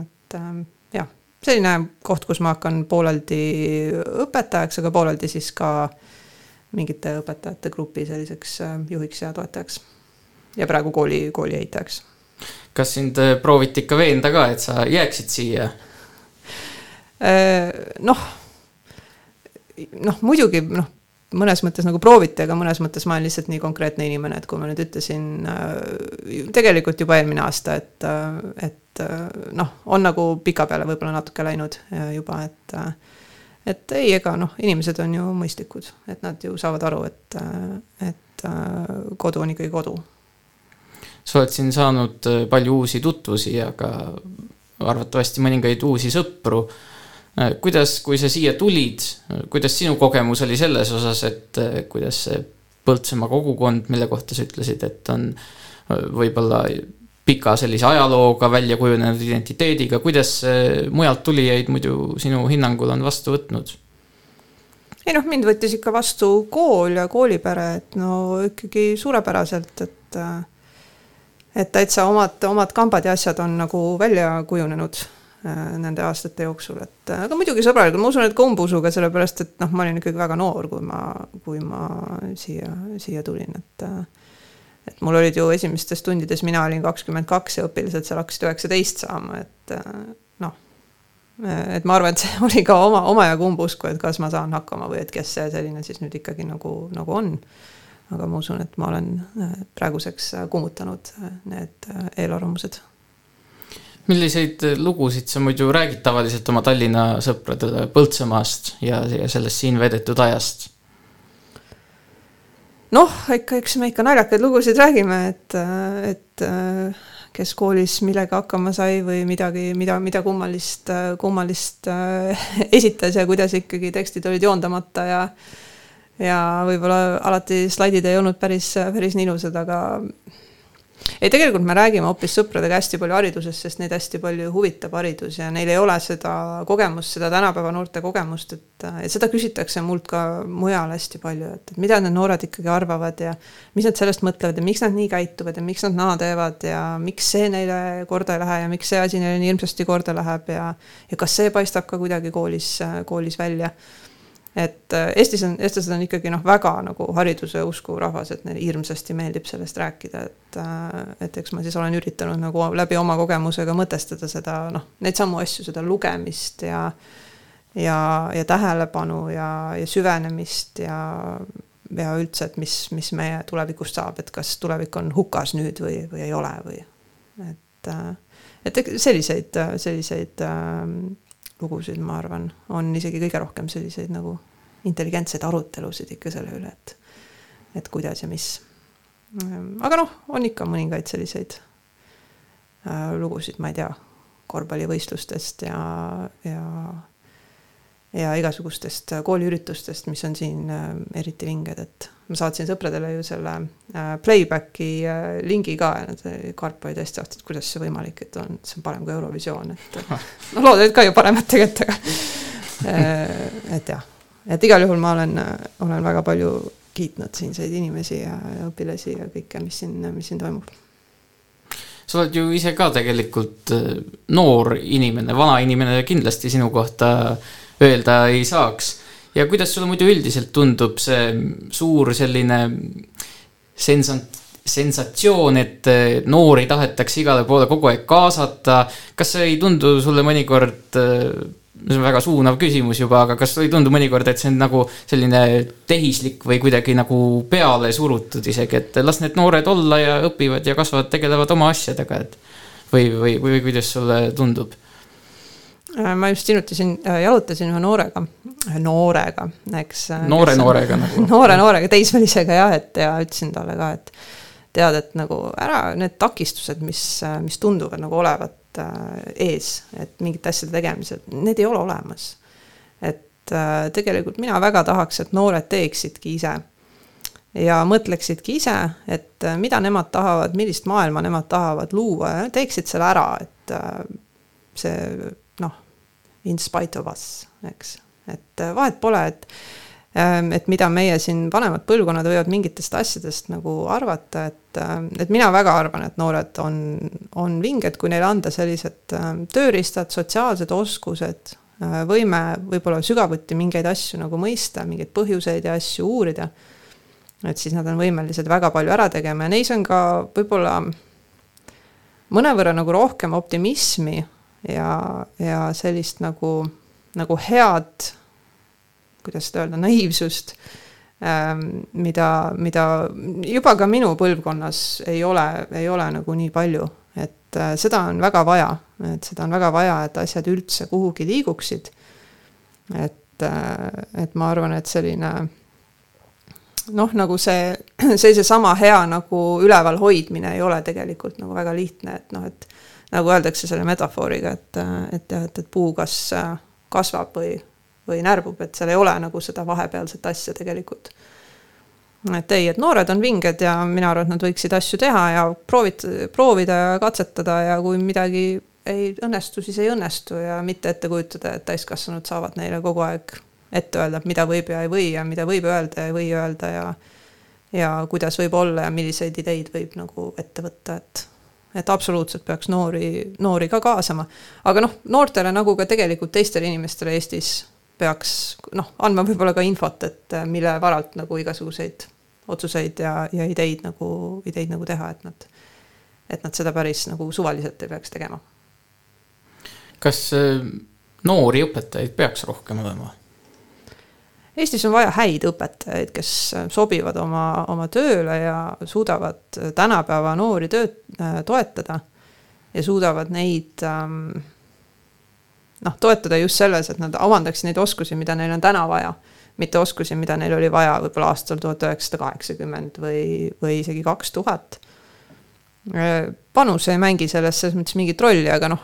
et ähm, jah, selline koht, kus ma hakkan pooleldi õpetajaks, aga pooleldi siis ka mingite õpetajate grupi selliseks äh, juhiks ja toetajaks. ja praegu kooli, kooli ehitajaks. kas sind äh, prooviti ikka veenda ka, et sa jääksid siia? noh, noh muidugi noh mõnes mõttes nagu prooviti, aga mõnes mõttes ma olen lihtsalt nii konkreetne inimene, et kui ma nüüd ütlesin äh, tegelikult juba eelmine aasta, et, äh, et äh, noh, on nagu pikapeale võib-olla natuke läinud juba, et et ei, ega noh, inimesed on ju mõistlikud, et nad ju saavad aru, et, et kodu on ikkagi kodu. sa oled siin saanud palju uusi tutvusi, aga arvatavasti mõningaid uusi sõpru kuidas, kui sa siia tulid, kuidas sinu kogemus oli selles osas, et äh, kuidas see Põltsamaa kogukond, mille kohta sa ütlesid, et on äh, võib-olla pika sellise ajalooga, välja kujunenud identiteediga, kuidas mujalt tulijaid muidu sinu hinnangul on vastu võtnud? ei noh, mind võttis ikka vastu kool ja koolipere, et no ikkagi suurepäraselt, et et täitsa omad, omad kambad ja asjad on nagu välja kujunenud Äh, nende aastate jooksul, et äh, aga muidugi sõbralikult, ma usun, et ka umbusuga, sellepärast et noh, ma olin ikkagi väga noor, kui ma, kui ma siia, siia tulin, et äh, et mul olid ju esimestes tundides, mina olin kakskümmend kaks ja õpilased seal hakkasid üheksateist saama, et noh, et ma arvan, et see oli ka oma, omajagu umbusku, et kas ma saan hakkama või et kes see selline siis nüüd ikkagi nagu, nagu on. aga ma usun, et ma olen praeguseks kummutanud need eelarvamused milliseid lugusid sa muidu räägid tavaliselt oma Tallinna sõpradele Põltsamaast ja, ja sellest siin veedetud ajast? noh, ikka, eks me ikka naljakaid lugusid räägime, et, et kes koolis millega hakkama sai või midagi, mida, mida kummalist, kummalist esitas ja kuidas ikkagi tekstid olid joondamata ja ja võib-olla alati slaidid ei olnud päris, päris nii ilusad, aga ei, tegelikult me räägime hoopis sõpradega hästi palju haridusest, sest neid hästi palju huvitab haridus ja neil ei ole seda kogemust, seda tänapäeva noorte kogemust, et, et seda küsitakse mult ka mujal hästi palju, et, et mida need noored ikkagi arvavad ja mis nad sellest mõtlevad ja miks nad nii käituvad ja miks nad naa teevad ja miks see neile korda ei lähe ja miks see asi neile nii hirmsasti korda läheb ja ja kas see paistab ka kuidagi koolis, koolis välja et äh, Eestis on, eestlased on ikkagi noh, väga nagu hariduse usku rahvas, et neile hirmsasti meeldib sellest rääkida, et äh, et eks ma siis olen üritanud nagu läbi oma kogemusega mõtestada seda noh, neid samu asju, seda lugemist ja ja, ja tähelepanu ja, ja süvenemist ja ja üldse, et mis, mis meie tulevikust saab, et kas tulevik on hukas nüüd või, või ei ole või et äh, et selliseid, selliseid äh, lugusid, ma arvan, on isegi kõige rohkem selliseid nagu intelligentseid arutelusid ikka selle üle, et, et kuidas ja mis. aga noh, on ikka mõningaid selliseid äh, lugusid, ma ei tea, korvpallivõistlustest ja, ja ja igasugustest kooliüritustest, mis on siin eriti vinged, et ma saatsin sõpradele ju selle playback'i lingi ka ja nad, Karp oli täiesti tahtnud, kuidas see võimalik, et on, see on parem kui Eurovisioon, et noh, lood olid ka ju paremad tegelikult, aga et jah, et igal juhul ma olen, olen väga palju kiitnud siinseid inimesi ja, õpilasi ja kõike, mis siin, mis siin toimub. sa oled ju ise ka tegelikult äh, noor inimene, vana inimene kindlasti sinu kohta öelda ei saaks. Ja kuidas sulle muidu üldiselt tundub see suur selline sensant-, sensatsioon, et noori tahetakse igale poole kogu aeg kaasata. kas see ei tundu sulle mõnikord äh, see on väga suunav küsimus juba, aga kas ei tundu mõnikord, et see on nagu selline tehislik või kuidagi nagu peale surutud isegi, et las need noored olla ja õpivad ja kasvavad, tegelevad oma asjadega, et või, või, või kuidas sulle tundub? Äh, ma just hiljuti siin äh, jalutasin ühe noorega, noorega, eks. Äh, noore noorega nagu. noore noorega, teismelisega jah, et ja ütlesin talle ka, et tead, et nagu ära need takistused, mis, mis tunduvad nagu olevat Äh, ees, et mingite asjade tegemisel, need ei ole olemas. et äh, tegelikult mina väga tahaks, et noored teeksidki ise ja mõtleksidki ise, et äh, mida nemad tahavad, millist maailma nemad tahavad luua ja teeksid selle ära, et see noh, in spite of us, eks, et vahet pole, et Ehm, et mida meie siin vanemad põlvkonnad võivad mingitest asjadest nagu arvata, et, ehm, et mina väga arvan, et noored on, on vinged, kui neile anda sellised ehm, tööriistad, sotsiaalsed oskused, võime võib-olla sügavuti mingeid asju nagu mõista, mingeid põhjuseid ja asju uurida. et siis nad on võimelised väga palju ära tegema ja neis on ka võib-olla mõnevõrra nagu rohkem optimismi ja, ja sellist nagu, nagu head kuidas seda öelda, naiivsust, ähm, mida, mida juba ka minu põlvkonnas ei ole, ei ole nagu nii palju, et äh, seda on väga vaja, et seda on väga vaja, et asjad üldse kuhugi liiguksid. et, äh, et ma arvan, et selline noh, nagu see, see seesama hea nagu üleval hoidmine ei ole tegelikult nagu väga lihtne, et noh, et nagu öeldakse selle metafooriga, et, et jah, et, et puu kas kasvab või või närbub, et seal ei ole nagu seda vahepealset asja tegelikult. et ei, et noored on vinged ja mina arvan, et nad võiksid asju teha ja proovida, proovida ja katsetada ja kui midagi ei õnnestu, siis ei õnnestu ja mitte ette kujutada, et täiskasvanud saavad neile kogu aeg ette öelda, mida võib ja ei või ja mida võib öelda ja ei või öelda ja ja kuidas võib olla ja milliseid ideid võib nagu ette võtta, et et absoluutselt peaks noori, noori ka kaasama. aga noh, noortele nagu ka tegelikult teistele inimestele Eestis peaks noh, andma võib-olla ka infot, et äh, mille varalt nagu igasuguseid otsuseid ja, ja ideid nagu, ideid nagu teha, et nad, et nad seda päris nagu suvaliselt ei peaks tegema. kas äh, noori õpetajaid peaks rohkem olema? Eestis on vaja häid õpetajaid, kes äh, sobivad oma, oma tööle ja suudavad tänapäeva noori tööd toetada ja suudavad neid ähm, noh, toetada just selles, et nad omandaksid neid oskusi, mida neil on täna vaja. mitte oskusi, mida neil oli vaja võib-olla aastal tuhat üheksasada kaheksakümmend või, või isegi kaks tuhat. panus ei mängi selles selles mõttes mingit rolli, aga noh,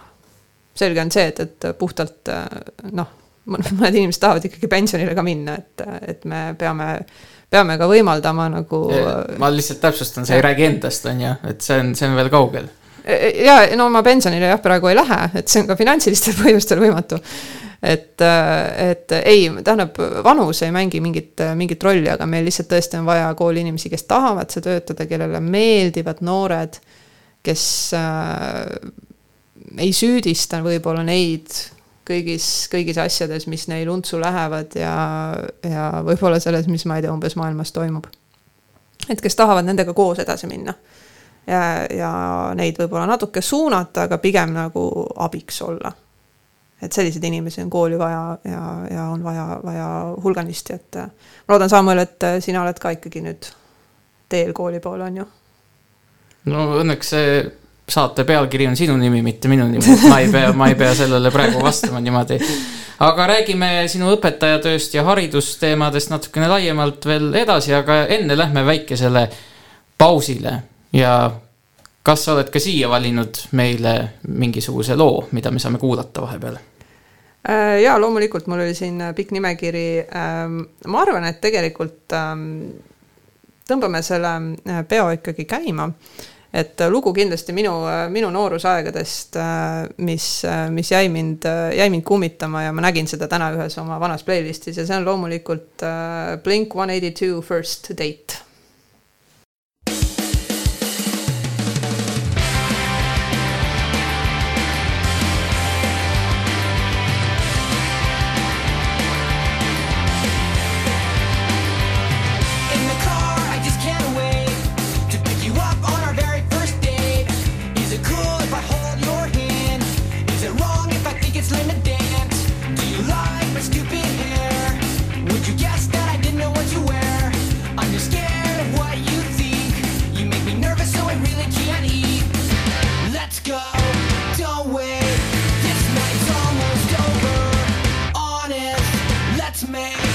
selge on see, et, et puhtalt noh, mõned inimesed tahavad ikkagi pensionile ka minna, et, et me peame peame ka võimaldama nagu. ma lihtsalt täpsustan, sa ei räägi endast, on ju, et see on, see on veel kaugel ja no ma pensionile jah, praegu ei lähe, et see on ka finantsilistel põhjustel võimatu. et, et ei, tähendab, vanus ei mängi mingit, mingit rolli, aga meil lihtsalt tõesti on vaja kooli inimesi, kes tahavad seal töötada, kellele meeldivad noored, kes äh, ei süüdista võib-olla neid kõigis, kõigis asjades, mis neil untsu lähevad ja, ja võib-olla selles, mis ma ei tea, umbes maailmas toimub. et kes tahavad nendega koos edasi minna ja, ja neid võib-olla natuke suunata, aga pigem nagu abiks olla. et selliseid inimesi on kooli vaja ja, ja on vaja, vaja hulganisti, et ma loodan, Samuel, et sina oled ka ikkagi nüüd teel kooli poole, on ju? no õnneks see saate pealkiri on sinu nimi, mitte minu nimi, et ma ei pea, ma ei pea sellele praegu vastama niimoodi. aga räägime sinu õpetajatööst ja haridusteemadest natukene laiemalt veel edasi, aga enne lähme väikesele pausile ja kas sa oled ka siia valinud meile mingisuguse loo, mida me saame kuulata vahepeal? Äh, ja loomulikult mul oli siin pikk nimekiri. Ähm, ma arvan, et tegelikult ähm, tõmbame selle äh, peo ikkagi käima. Et lugu kindlasti minu, minu noorusaegadest, äh, mis, mis jäi mind, jäi mind kummitama ja ma nägin seda täna ühes oma vanas playlist'is ja see on loomulikult Blink One Eighty Two First Date me.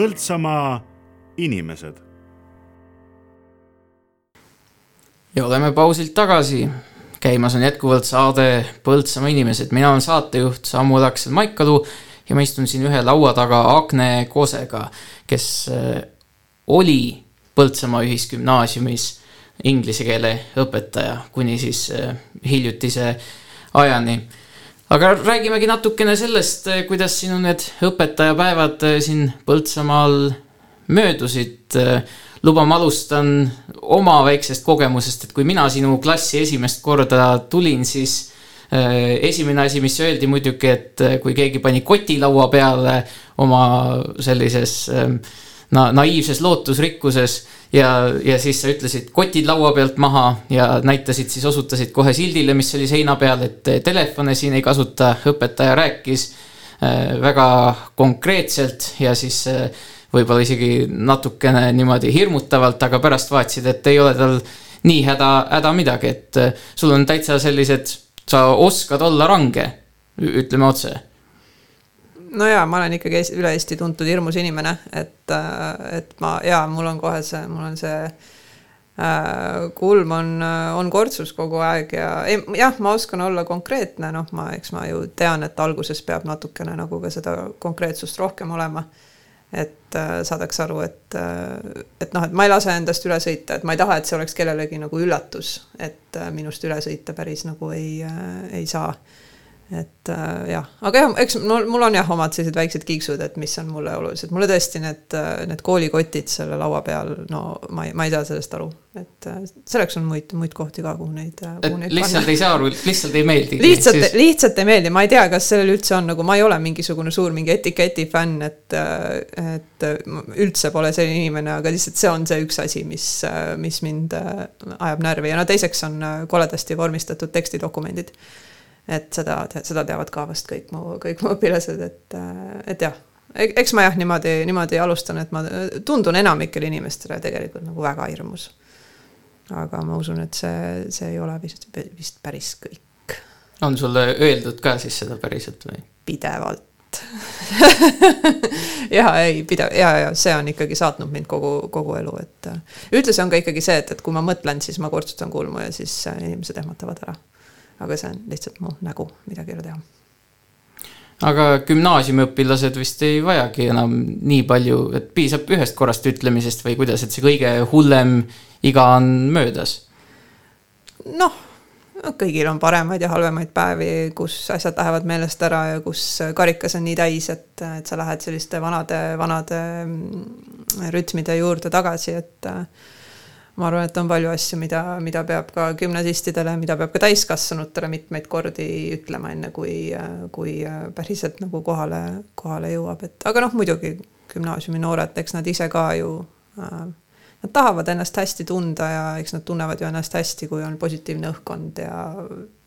Põltsamaa inimesed. ja oleme pausilt tagasi. käimas on jätkuvalt saade Põltsamaa inimesed, mina olen saatejuht Samuel Aksel Maikalu ja ma istun siin ühe laua taga Agne Kosega, kes äh, oli Põltsamaa Ühisgümnaasiumis inglise keele õpetaja kuni siis äh, hiljutise ajani aga räägimegi natukene sellest, eh, kuidas sinu need õpetajapäevad eh, siin Põltsamaal möödusid. Eh, luba, ma alustan oma väiksest kogemusest, et kui mina sinu klassi esimest korda tulin, siis esimene asi, mis öeldi muidugi, et kui keegi pani koti laua peale oma sellises na naiivses lootusrikkuses ja, ja siis sa ütlesid kotid laua pealt maha ja näitasid siis, osutasid kohe sildile, mis oli seina peal, et telefone siin ei kasuta, õpetaja rääkis äh, väga konkreetselt ja siis äh, võib-olla isegi natukene niimoodi hirmutavalt, aga pärast vaatasid, et ei ole tal nii häda, häda midagi, et äh, sul on täitsa sellised, sa oskad olla range, ütleme otse no jaa, ma olen ikkagi üle Eesti tuntud hirmus inimene, et, äh, et ma jaa, mul on kohe see, mul on see äh, kulm on, on kortsus kogu aeg ja jah, ma oskan olla konkreetne, noh, ma, eks ma ju tean, et alguses peab natukene nagu ka seda konkreetsust rohkem olema. et äh, saadaks aru, et, äh, et noh, et ma ei lase endast üle sõita, et ma ei taha, et see oleks kellelegi nagu üllatus, et äh, minust üle sõita päris nagu ei, ei saa et äh, jah, aga jah, eks mul, mul on jah, omad sellised väiksed kiiksud, et mis on mulle olulised, mulle tõesti need, äh, need koolikotid selle laua peal, no ma ei, ma ei saa sellest aru, et äh, selleks on muid, muid kohti ka, kuhu neid. Äh, neid lihtsalt panna. ei saa aru, lihtsalt ei meeldi. lihtsalt siis..., lihtsalt ei meeldi, ma ei tea, kas sellel üldse on nagu, ma ei ole mingisugune suur mingi etiketi fänn, et, et üldse pole selline inimene, aga lihtsalt see on see üks asi, mis, mis mind ajab närvi ja no teiseks on koledasti vormistatud tekstidokumendid et seda, seda teavad ka vast kõik mu, kõik mu õpilased, et, et jah, eks ma jah, niimoodi, niimoodi alustan, et ma tundun enamikele inimestele tegelikult nagu väga hirmus. aga ma usun, et see, see ei ole vist, vist päris kõik. on sulle öeldud ka siis seda päriselt või? pidevalt ja ei, pidev ja, ja see on ikkagi saatnud mind kogu, kogu elu, et ühtlasi on ka ikkagi see, et, et kui ma mõtlen, siis ma kortsutan kulmu ja siis inimesed ehmatavad ära aga see on lihtsalt mu nägu, midagi ei ole teha. aga gümnaasiumiõpilased vist ei vajagi enam nii palju, et piisab ühest korrast ütlemisest või kuidas, et see kõige hullem iga on möödas? noh, kõigil on paremaid ja halvemaid päevi, kus asjad lähevad meelest ära ja kus karikas on nii täis, et, et sa lähed selliste vanade, vanade mm, rütmide juurde tagasi, et ma arvan, et on palju asju, mida, mida peab ka gümnasistidele, mida peab ka täiskasvanutele mitmeid kordi ütlema, enne kui, kui päriselt nagu kohale, kohale jõuab, et aga noh, muidugi gümnaasiumi noored, eks nad ise ka ju äh, Nad tahavad ennast hästi tunda ja eks nad tunnevad ju ennast hästi, kui on positiivne õhkkond ja,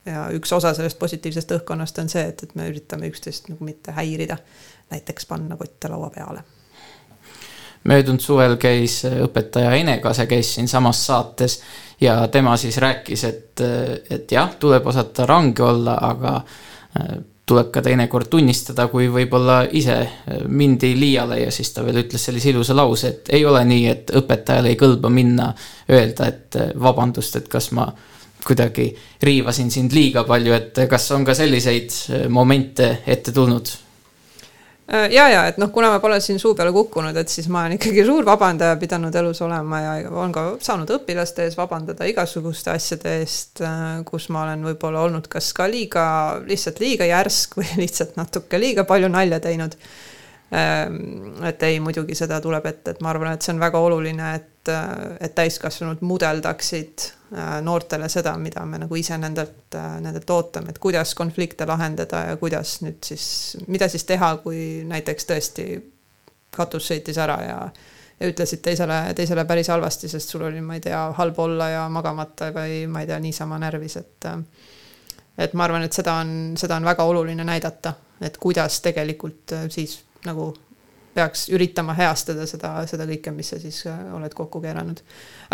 ja üks osa sellest positiivsest õhkkonnast on see, et, et me üritame üksteist nagu mitte häirida. näiteks panna kotte laua peale möödunud suvel käis õpetaja Ene Kase, käis siinsamas saates ja tema siis rääkis, et, et jah, tuleb osata range olla, aga äh, tuleb ka teinekord tunnistada, kui võib-olla ise mindi liiale ja siis ta veel ütles sellise ilusa lause, et ei ole nii, et õpetajal ei kõlba minna öelda, et vabandust, et kas ma kuidagi riivasin sind liiga palju, et kas on ka selliseid momente ette tulnud? Äh, ja, ja et noh, kuna ma pole siin suu peale kukkunud, et siis ma olen ikkagi suur vabandaja pidanud elus olema ja olen ka saanud õpilaste ees vabandada igasuguste asjade eest, äh, kus ma olen võib-olla olnud kas ka liiga, lihtsalt liiga järsk või lihtsalt natuke liiga palju nalja teinud. Ähm, et ei, muidugi seda tuleb ette, et ma arvan, et see on väga oluline, et, et täiskasvanud mudeldaksid Äh, noortele seda, mida me nagu ise nendelt, äh, nendelt ootame, et kuidas konflikte lahendada ja kuidas nüüd siis, mida siis teha, kui näiteks tõesti katus sõitis ära ja ja ütlesid teisele, teisele päris halvasti, sest sul oli, ma ei tea, halb olla ja magamata või ma ei tea, niisama närvis, et et ma arvan, et seda on, seda on väga oluline näidata, et kuidas tegelikult äh, siis nagu peaks üritama heastada seda, seda kõike, mis sa siis äh, oled kokku keeranud.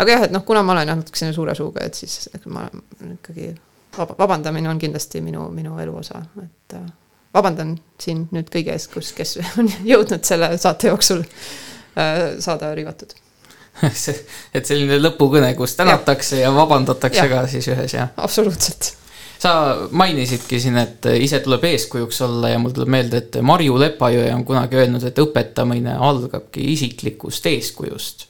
aga jah, et noh, kuna ma olen jah natukene suure suuga, et siis ma ikkagi vaba, vabandamine on kindlasti minu, minu elu osa, et äh, vabandan siin nüüd kõige ees, kus, kes on jõudnud selle saate jooksul äh, saada riivatud see, et selline lõpukõne, kus tänatakse ja, ja vabandatakse ja. ka siis ühes, jah? absoluutselt sa mainisidki siin, et ise tuleb eeskujuks olla ja mul tuleb meelde, et Marju Lepajõe on kunagi öelnud, et õpetamine algabki isiklikust eeskujust.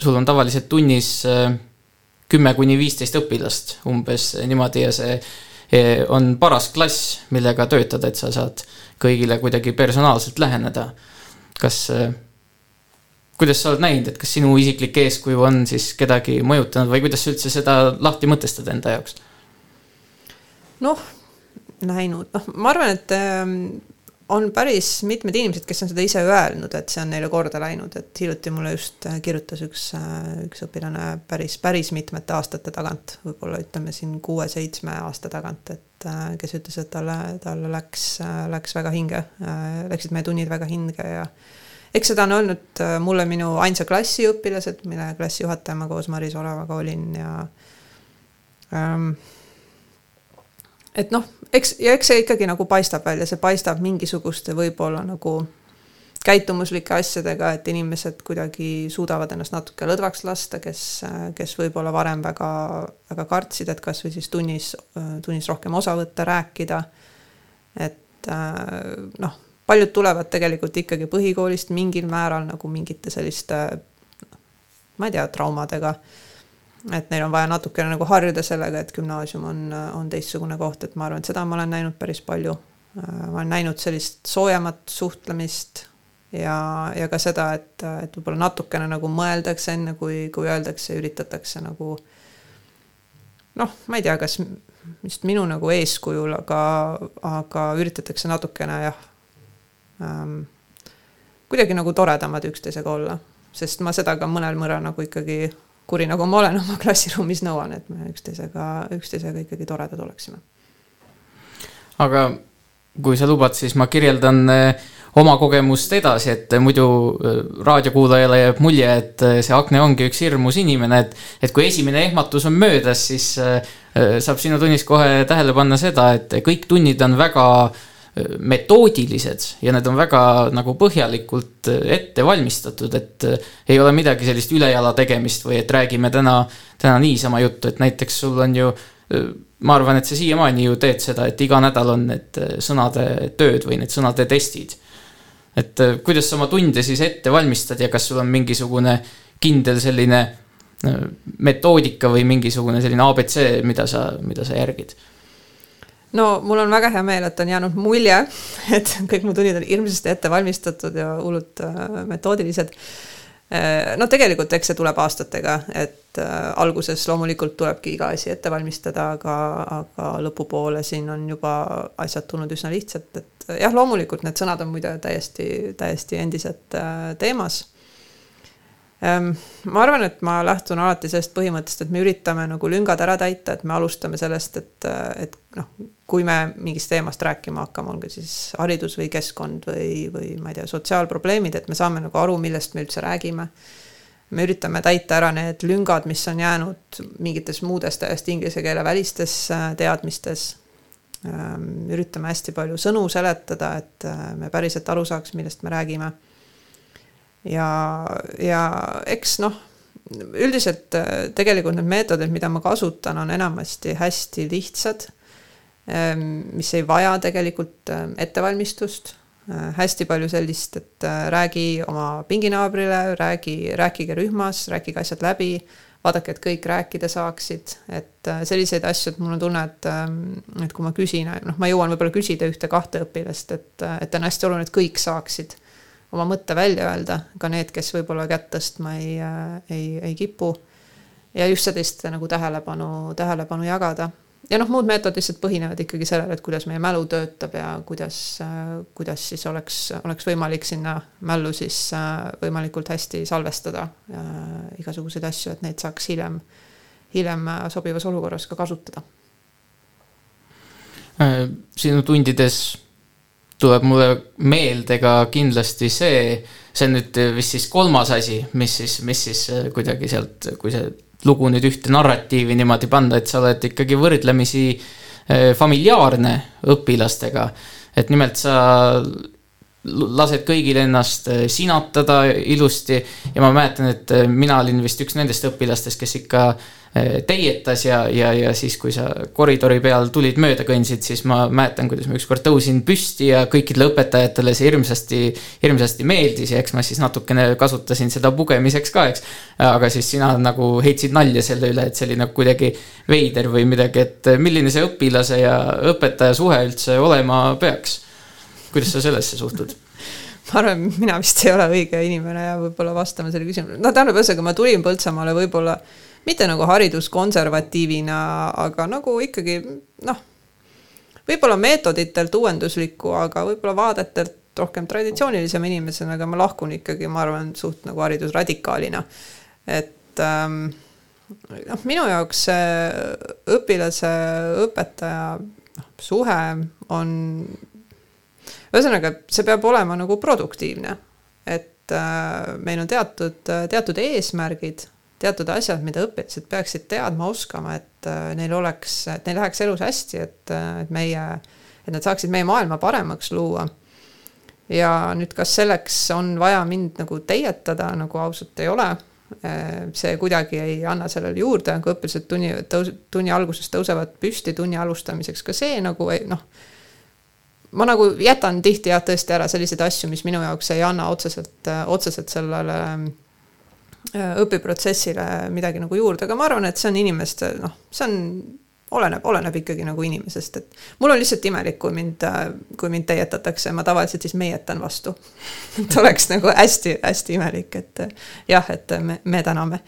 sul on tavaliselt tunnis äh, kümme kuni viisteist õpilast umbes niimoodi ja see äh, on paras klass, millega töötada, et sa saad kõigile kuidagi personaalselt läheneda. kas äh, kuidas sa oled näinud, et kas sinu isiklik eeskuju on siis kedagi mõjutanud või kuidas sa üldse seda lahti mõtestad enda jaoks? Noh, näinud, noh, ma arvan, et ähm, on päris mitmed inimesed, kes on seda ise öelnud, et see on neile korda läinud, et hiljuti mulle just äh, kirjutas üks, äh, üks õpilane päris, päris mitmete aastate tagant, võib-olla ütleme siin kuue-seitsme aasta tagant, et äh, kes ütles, et talle, talle läks, läks väga hinge, läksid meie tunnid väga hinge ja eks seda on olnud mulle minu ainsa klassi õpilased, mille klassijuhataja ma koos Maris Olevaga olin ja ähm, et noh, eks, ja eks see ikkagi nagu paistab välja, see paistab mingisuguste võib-olla nagu käitumuslike asjadega, et inimesed kuidagi suudavad ennast natuke lõdvaks lasta, kes, kes võib-olla varem väga, väga kartsid, et kasvõi siis tunnis, tunnis rohkem osa võtta, rääkida. et noh, paljud tulevad tegelikult ikkagi põhikoolist mingil määral nagu mingite selliste ma ei tea, traumadega. Et neil on vaja natukene nagu harjuda sellega, et gümnaasium on, on teistsugune koht, et ma arvan, et seda ma olen näinud päris palju. ma olen näinud sellist soojemat suhtlemist ja, ja ka seda, et, et võib-olla natukene nagu mõeldakse enne, kui, kui öeldakse, üritatakse nagu noh, ma ei tea, kas just minu nagu eeskujul, aga, aga üritatakse natukene jah ähm,, kuidagi nagu toredamad üksteisega olla sest ma seda ka mõnel mõral nagu ikkagi kuri, nagu ma olen oma klassiruumis nõuan, et me üksteisega, üksteisega ikkagi toredad oleksime. aga kui sa lubad, siis ma kirjeldan eh, oma kogemust edasi, et muidu eh, raadiokuulajale jääb mulje, et eh, see Agne ongi üks hirmus inimene, et, et kui esimene ehmatus on möödas, siis saab sinu tunnis kohe tähele panna seda, et kõik tunnid on väga äh, metoodilised ja need on väga nagu põhjalikult äh, ette valmistatud, et äh, ei ole midagi sellist ülejala tegemist või et räägime täna, täna niisama juttu, et näiteks sul on ju äh, ma arvan, et sa siiamaani ju teed seda, et iga nädal on need sõnade tööd või need sõnade testid. et kuidas sa oma tunde siis ette valmistad ja kas sul on mingisugune kindel selline metoodika või mingisugune selline abc, mida sa, mida sa järgid? No mul on väga hea meel, et on jäänud mulje, et kõik mu tunnid on hirmsasti ette valmistatud ja hullult äh, metoodilised äh,. no tegelikult, eks see tuleb aastatega, et äh, alguses loomulikult tulebki iga asi ette valmistada, aga, aga lõpupoole siin on juba asjad tulnud üsna lihtsalt, et jah, loomulikult need sõnad on muide täiesti, täiesti endiselt teemas Ehm, ma arvan, et ma lähtun alati sellest põhimõttest, et me üritame nagu lüngad ära täita, et me alustame sellest, et, et noh, kui me mingist teemast rääkima hakkame, olgu siis haridus või keskkond või, või ma ei tea, sotsiaalprobleemid, et me saame nagu aru, millest me üldse räägime. me üritame täita ära need lüngad, mis on jäänud mingites muudes täiesti inglise keele välistes äh, teadmistes. Ehm, üritame hästi palju sõnu seletada, et äh, me päriselt aru saaks, millest me räägime ja, ja eks noh, üldiselt äh, tegelikult need meetodid, mida ma kasutan, on enamasti hästi lihtsad, ähm, mis ei vaja tegelikult äh, ettevalmistust. Äh, hästi palju sellist, et räägi oma pinginaabrile, räägi, rääkige rühmas, rääkige asjad läbi, vaadake, et kõik rääkida saaksid, et selliseid asju, et mul on tunne, et, et kui ma küsin, noh, ma jõuan võib-olla küsida ühte-kahte õpilast, et, et on hästi oluline, et kõik saaksid oma mõtte välja öelda, ka need, kes võib-olla kätt tõstma ei, ei, ei kipu. ja just sellist nagu tähelepanu, tähelepanu jagada. Ja noh, muud meetodid lihtsalt põhinevad ikkagi sellel, et kuidas meie mälu töötab ja kuidas, äh, kuidas siis oleks, oleks võimalik sinna mällu siis äh, võimalikult hästi salvestada igasuguseid asju, et neid saaks hiljem, hiljem sobivas olukorras ka kasutada. sinu tundides tuleb mulle meelde ka kindlasti see, see on nüüd vist siis kolmas asi, mis siis, mis siis äh, kuidagi sealt, kui see lugu nüüd ühte narratiivi niimoodi panna, et sa oled ikkagi võrdlemisi äh, familiaarne õpilastega. et nimelt sa lased kõigil ennast äh, sinatada ilusti ja ma mäletan, et mina olin vist üks nendest õpilastest, kes ikka Eh, teietas ja, ja, ja siis, kui sa koridori peal tulid mööda kõndsid, siis ma mäletan, kuidas ma ükskord tõusin püsti ja kõikidele õpetajatele see hirmsasti, hirmsasti meeldis ja eks ma siis natukene kasutasin seda pugemiseks ka, eks. aga siis sina nagu heitsid nalja selle üle, et see oli nagu kuidagi veider või midagi, et milline see õpilase ja õpetaja suhe üldse olema peaks. kuidas sa sellesse suhtud? ma arvan, mina vist ei ole õige inimene ja võib-olla vastama sellele küsimusele, no tähendab, ühesõnaga ma tulin Põltsamaale võib-olla mitte nagu hariduskonservatiivina, aga nagu ikkagi noh, võib-olla meetoditelt uuendusliku, aga võib-olla vaadetelt rohkem traditsioonilisema inimesena, aga ma lahkun ikkagi, ma arvan, suht nagu haridusradikaalina. et ähm, noh, minu jaoks see õpilase, õpetaja noh, suhe on, ühesõnaga, see peab olema nagu produktiivne. et äh, meil on teatud, teatud eesmärgid teatud asjad, mida õpilased peaksid teadma, oskama, et äh, neil oleks, et neil läheks elus hästi, et, äh, et meie, et nad saaksid meie maailma paremaks luua. ja nüüd, kas selleks on vaja mind nagu teietada, nagu ausalt ei ole. Äh, see kuidagi ei anna sellele juurde, kui õpilased tunni, tõus-, tunni alguses tõusevad püsti tunni alustamiseks, ka see nagu ei noh ma nagu jätan tihti jah, tõesti ära selliseid asju, mis minu jaoks ei anna otseselt, otseselt sellele õpiprotsessile midagi nagu juurde, aga ma arvan, et see on inimeste noh, see on, oleneb, oleneb ikkagi nagu inimesest, et mul on lihtsalt imelik, kui mind, kui mind teietatakse, ma tavaliselt siis meietan vastu et oleks nagu hästi-hästi imelik, et jah, et me, me täname.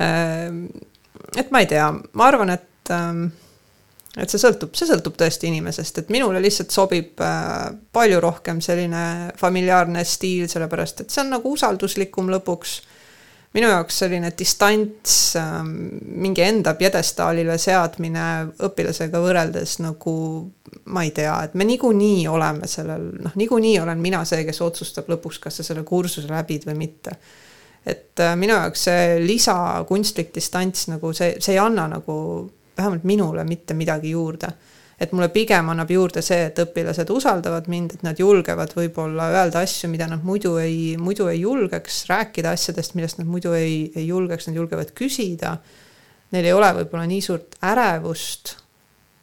Äh, et ma ei tea, ma arvan, et ähm, et see sõltub, see sõltub tõesti inimesest, et minule lihtsalt sobib äh, palju rohkem selline familiaarne stiil, sellepärast et see on nagu usalduslikum lõpuks. Minu jaoks selline distants, ähm, mingi enda pjedestaalile seadmine õpilasega võrreldes nagu ma ei tea, et me niikuinii oleme sellel, noh, niikuinii olen mina see, kes otsustab lõpuks, kas sa selle kursuse läbid või mitte et äh, minu jaoks see lisakunstlik distants nagu see, see ei anna nagu vähemalt minule mitte midagi juurde. Et mulle pigem annab juurde see, et õpilased usaldavad mind, et nad julgevad võib-olla öelda asju, mida nad muidu ei, muidu ei julgeks, rääkida asjadest, millest nad muidu ei, ei julgeks, nad julgevad küsida. Neil ei ole võib-olla nii suurt ärevust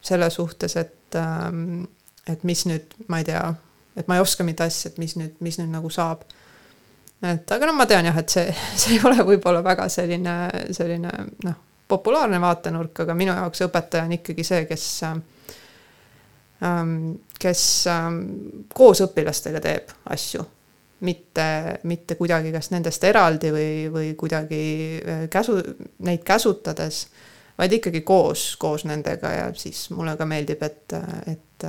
selle suhtes, et, ähm, et mis nüüd, ma ei tea, et ma ei oska mingit asja, et mis nüüd, mis nüüd nagu saab et aga no ma tean jah, et see, see ei ole võib-olla väga selline, selline noh, populaarne vaatenurk, aga minu jaoks õpetaja on ikkagi see, kes ähm, kes ähm, koos õpilastega teeb asju, mitte, mitte kuidagi kas nendest eraldi või, või kuidagi äh, käsu, neid käsutades, vaid ikkagi koos, koos nendega ja siis mulle ka meeldib, et, et,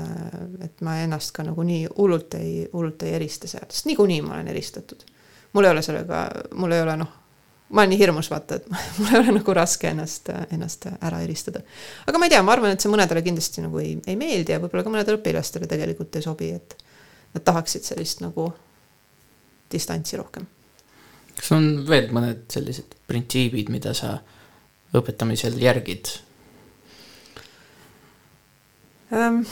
et ma ennast ka nagu nii hullult ei, hullult ei erista seal, sest niikuinii ma olen eristatud. mul ei ole sellega, mul ei ole noh ma olen nii hirmus, vaata, et mul ei ole nagu raske ennast, ennast ära eristada. aga ma ei tea, ma arvan, et see mõnedele kindlasti nagu ei, ei meeldi ja võib-olla ka mõnedele õpilastele tegelikult ei sobi, et nad tahaksid sellist nagu distantsi rohkem. kas on veel mõned sellised printsiibid, mida sa õpetamisel järgid ähm,?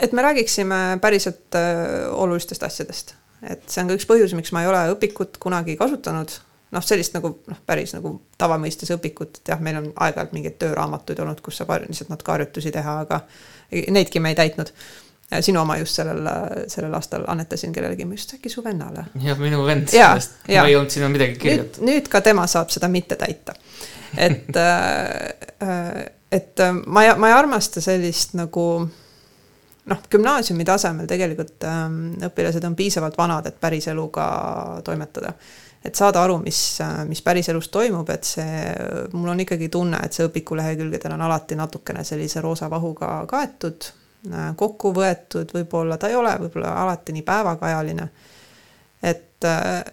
et me räägiksime päriselt äh, olulistest asjadest, et see on ka üks põhjus, miks ma ei ole õpikut kunagi kasutanud noh, sellist nagu noh, päris nagu tavamõistes õpikut, et jah, meil on aeg-ajalt mingeid tööraamatuid olnud, kus saab lihtsalt natuke harjutusi teha, aga neidki me ei täitnud. sinu oma just sellel, sellel aastal annetasin kellelegi, ma just äkki su vennale. jah, minu vend, sellest ma ei olnud sinna midagi kirjutanud. nüüd ka tema saab seda mitte täita. et äh, et ma ei, ma ei armasta sellist nagu noh, gümnaasiumi tasemel tegelikult ähm, õpilased on piisavalt vanad, et päris eluga toimetada et saada aru, mis, mis päriselus toimub, et see, mul on ikkagi tunne, et see õpiku lehekülgedel on alati natukene sellise roosa vahuga kaetud, kokku võetud, võib-olla ta ei ole võib-olla alati nii päevakajaline. et,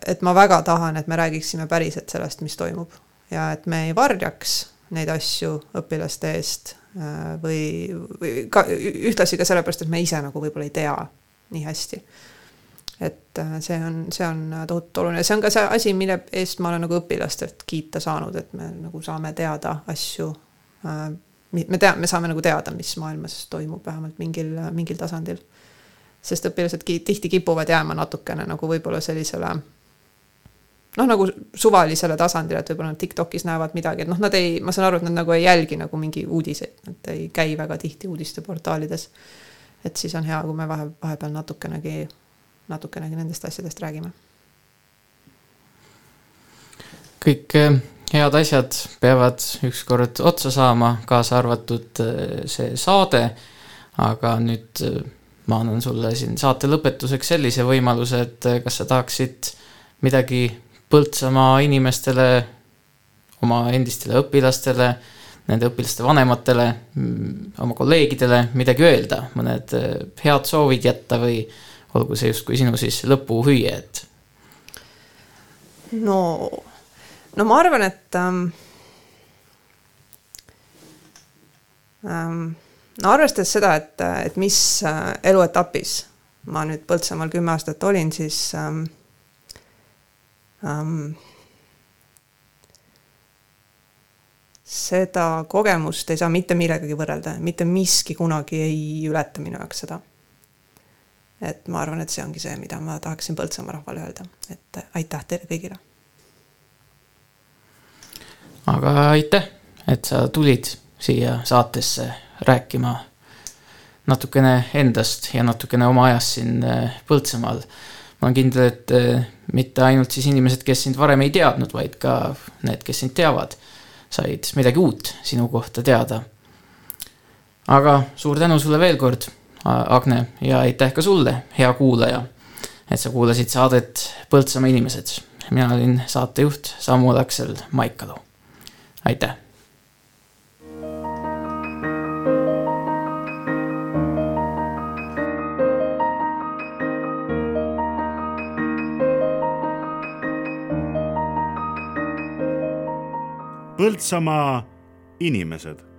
et ma väga tahan, et me räägiksime päriselt sellest, mis toimub ja et me ei varjaks neid asju õpilaste eest või, või ka ühtlasi ka sellepärast, et me ise nagu võib-olla ei tea nii hästi et äh, see on, see on tohutult oluline, see on ka see asi, mille eest ma olen nagu õpilastelt kiita saanud, et me nagu saame teada asju. Äh, me tea-, me saame nagu teada, mis maailmas toimub, vähemalt mingil, mingil tasandil. sest õpilased tihti kipuvad jääma natukene nagu võib-olla sellisele noh, nagu suvalisele tasandile, et võib-olla nad Tiktokis näevad midagi, et noh, nad ei, ma saan aru, et nad nagu ei jälgi nagu mingi uudiseid, nad ei käi väga tihti uudisteportaalides. et siis on hea, kui me vahe, vahepeal natukenegi natukenegi nendest asjadest räägime. kõik eh, head asjad peavad ükskord otsa saama, kaasa arvatud eh, see saade. aga nüüd eh, ma annan sulle siin saate lõpetuseks sellise võimaluse, et kas sa tahaksid midagi Põltsamaa inimestele, oma endistele õpilastele, nende õpilaste vanematele, mm, oma kolleegidele midagi öelda, mõned head soovid jätta või olgu see justkui sinu siis lõpuhüüe, et. no, no ma arvan, et ähm,. Ähm, no arvestades seda, et, et mis äh, eluetapis ma nüüd Põltsamaal kümme aastat olin, siis ähm, ähm, seda kogemust ei saa mitte millegagi võrrelda, mitte miski kunagi ei ületa minu jaoks seda et ma arvan, et see ongi see, mida ma tahaksin Põltsamaa rahvale öelda, et aitäh teile kõigile. aga aitäh, et sa tulid siia saatesse rääkima natukene endast ja natukene oma ajast siin äh, Põltsamaal. ma olen kindel, et äh, mitte ainult siis inimesed, kes sind varem ei teadnud, vaid ka need, kes sind teavad, said midagi uut sinu kohta teada. aga suur tänu sulle veel kord, Agne, ja aitäh ka sulle, hea kuulaja, et sa kuulasid saadet Põltsamaa inimesed. mina olin saatejuht Samuel Aksel Maikalu. aitäh Põltsamaa inimesed